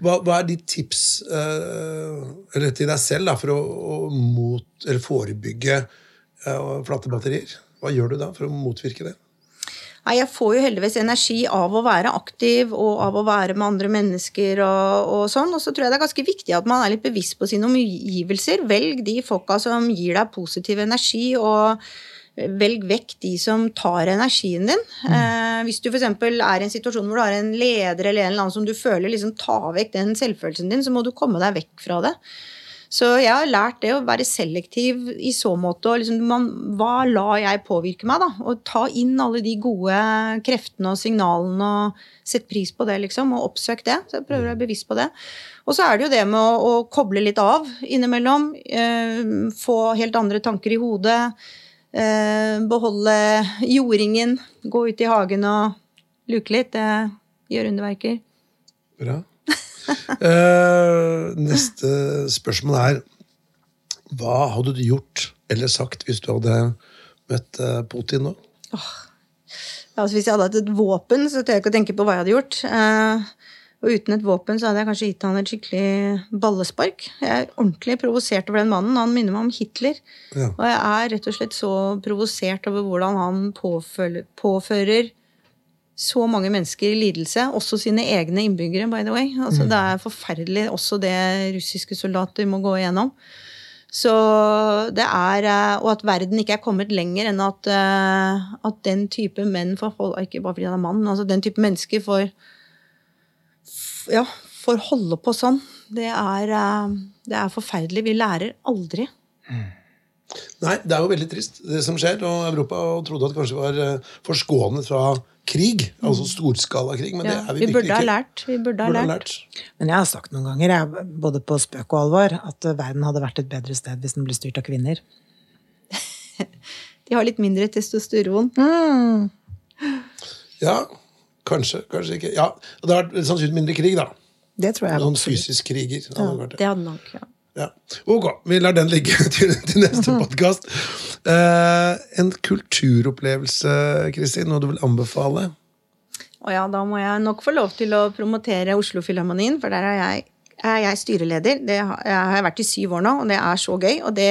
Speaker 3: Hva, hva, er ditt tips uh, eller til deg selv da, for å, å mot, forebygge uh, flate batterier? Hva gjør du da for å motvirke det?
Speaker 2: Nei, jeg får jo heldigvis energi av å være aktiv og av å være med andre mennesker og, og sånn. Og så tror jeg det er ganske viktig at man er litt bevisst på sine omgivelser. Velg de folka som gir deg positiv energi, og velg vekk de som tar energien din. Mm. Eh, hvis du f.eks. er i en situasjon hvor du har en leder eller en eller annen som du føler liksom tar vekk den selvfølelsen din, så må du komme deg vekk fra det. Så jeg har lært det å være selektiv i så måte. og liksom, man, Hva lar jeg påvirke meg? da? Og ta inn alle de gode kreftene og signalene og sette pris på det, liksom. Og oppsøk det. Så jeg prøver å være bevisst på det. Og så er det jo det med å, å koble litt av innimellom. Eh, få helt andre tanker i hodet. Eh, beholde jordingen. Gå ut i hagen og luke litt. Det gjør underverker.
Speaker 3: Bra. Eh, neste spørsmål er Hva hadde du gjort eller sagt hvis du hadde møtt eh, Putin nå?
Speaker 2: Ja, altså hvis jeg hadde hatt et våpen, så tør jeg ikke å tenke på hva jeg hadde gjort. Eh, og uten et våpen så hadde jeg kanskje gitt han et skikkelig ballespark. Jeg er ordentlig provosert over den mannen. Han minner meg om Hitler.
Speaker 3: Ja.
Speaker 2: Og jeg er rett og slett så provosert over hvordan han påføl- påfører så mange mennesker i lidelse, også sine egne innbyggere, by the way. Altså, Det er forferdelig, også det russiske soldater må gå igjennom. Så det er, eh, Og at verden ikke er kommet lenger enn at, eh, at den type menn får Ikke bare fordi han er mann, altså den type mennesker får ja, får holde på sånn. Det er, eh, det er forferdelig. Vi lærer aldri.
Speaker 3: Nei, det er jo veldig trist, det som skjer. Og Europa trodde at kanskje var eh, forskånet fra krig, altså storskalakrig, men
Speaker 2: Ja,
Speaker 3: det er vi,
Speaker 2: vi
Speaker 3: virkelig
Speaker 2: ha
Speaker 3: ikke.
Speaker 2: lært. Vi burde ha
Speaker 3: Burde ha
Speaker 2: lært.
Speaker 3: lært.
Speaker 4: Men jeg har sagt noen ganger, jeg, både på spøk og alvor, at eh, verden hadde vært et bedre sted hvis den ble styrt av kvinner.
Speaker 2: De har litt mindre testosteron.
Speaker 3: Ja, kanskje, kanskje ikke. Ja, det har vært sannsynligvis mindre krig, da.
Speaker 4: Det tror jeg
Speaker 3: Noen
Speaker 4: absolutt.
Speaker 3: fysisk kriger. det. Det
Speaker 2: hadde nok, ja.
Speaker 3: Ja. Ok, vi lar den ligge til, til neste podkast. en kulturopplevelse, Kristin, noe du vil anbefale?
Speaker 2: Og ja, da må jeg nok få lov til å promotere Oslo-filharmonien, for der er jeg, er jeg styreleder. Det har jeg har vært i syv år nå, og det er så gøy. Og det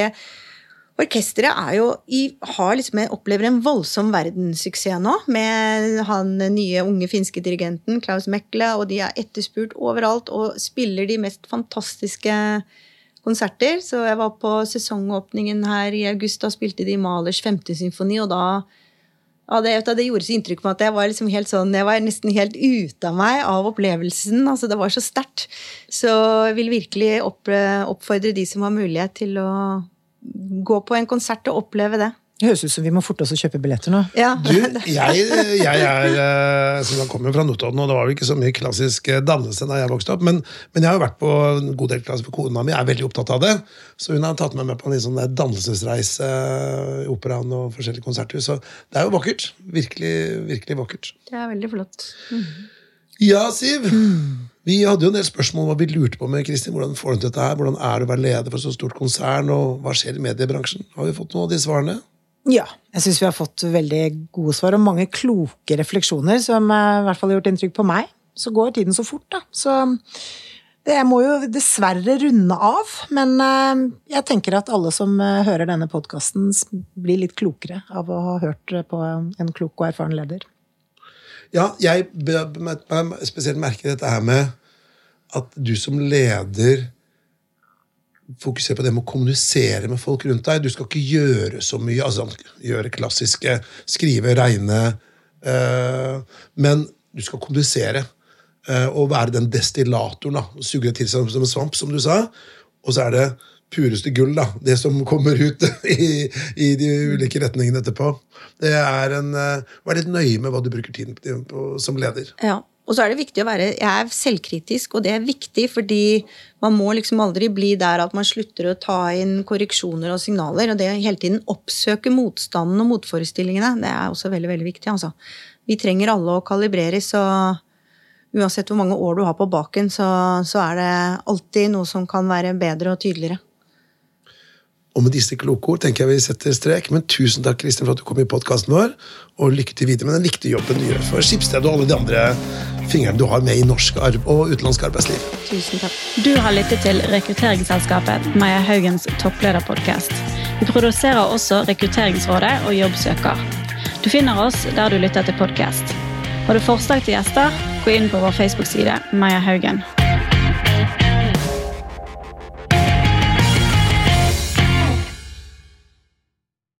Speaker 2: orkesteret er jo i, har liksom, jeg opplever en voldsom verdenssuksess nå, med han nye unge finske dirigenten Klaus Mekle, og de er etterspurt overalt og spiller de mest fantastiske konserter. Så jeg var på sesongåpningen her i august, da spilte de Malers femte symfoni, og da ja, det, det gjorde så inntrykk på meg at jeg var liksom sånn, jeg var nesten helt ute av meg av opplevelsen. altså Det var så sterkt. Så jeg vil virkelig opp, oppfordre de som har mulighet til å gå på en konsert og oppleve det.
Speaker 4: Det høres ut som vi må forte oss å kjøpe billetter nå.
Speaker 2: Ja,
Speaker 3: Du, jeg, jeg er eh, som jeg kommer fra Notodden, og det var jo ikke så mye klassisk eh, dannelse da jeg vokste opp, men, men jeg har jo vært på en god del klasse, for kona mi er veldig opptatt av det. Så hun har tatt meg med på en sånn der dannelsesreise eh, i operaen og forskjellige konserthus. Så det er jo vakkert. Virkelig, virkelig vakkert.
Speaker 2: det er veldig flott.
Speaker 3: Ja, Siv. Vi hadde jo en del spørsmål hva vi lurte på med Kristin. Hvordan får du til dette her? Hvordan er det å være leder for så stort konsern? Og hva skjer i mediebransjen? Har vi fått noen av de svarene?
Speaker 4: Ja, jeg syns vi har fått veldig gode svar og mange kloke refleksjoner som eh, i hvert fall har gjort inntrykk på meg. Så går tiden så fort, da. Så det jeg må jo dessverre runde av. Men eh, jeg tenker at alle som eh, hører denne podkasten, blir litt klokere av å ha hørt på en klok og erfaren leder.
Speaker 3: Ja, jeg spesielt merke dette her med at du som leder fokuserer på det med å kommunisere med folk rundt deg. Du skal ikke gjøre så mye. altså Gjøre klassiske, skrive, regne. eh, men du skal kommunisere. eh, og være den destillatoren. da, Suge det til seg som en svamp, som du sa. Og så er det pureste gull, da. Det som kommer ut i, i de ulike retningene etterpå. Det er en, eh, Vær litt nøye med hva du bruker tiden på som leder.
Speaker 2: Ja, og så er det viktig å være Jeg er selvkritisk, og det er viktig fordi man må liksom aldri bli der at man slutter å ta inn korreksjoner og signaler. Og det hele tiden oppsøke motstanden og motforestillingene, det er også veldig, veldig viktig. altså. Vi trenger alle å kalibreres, og uansett hvor mange år du har på baken, så, så er det alltid noe som kan være bedre og tydeligere.
Speaker 3: Og med disse kloke ord tenker jeg vi setter strek. Men tusen takk Kristin, for at du kom i podkasten vår. Og lykke til videre med den viktige jobben du gjør for Skipsstedet og alle de andre fingrene du har med i norsk og utenlandsk arbeidsliv.
Speaker 2: Tusen takk.
Speaker 1: Du har lyttet til rekrutteringsselskapet Maja Haugens topplederpodkast. Vi produserer også Rekrutteringsrådet og Jobbsøker. Du finner oss der du lytter til podkast. Har du forslag til gjester, gå inn på vår Facebook-side Maja Haugen.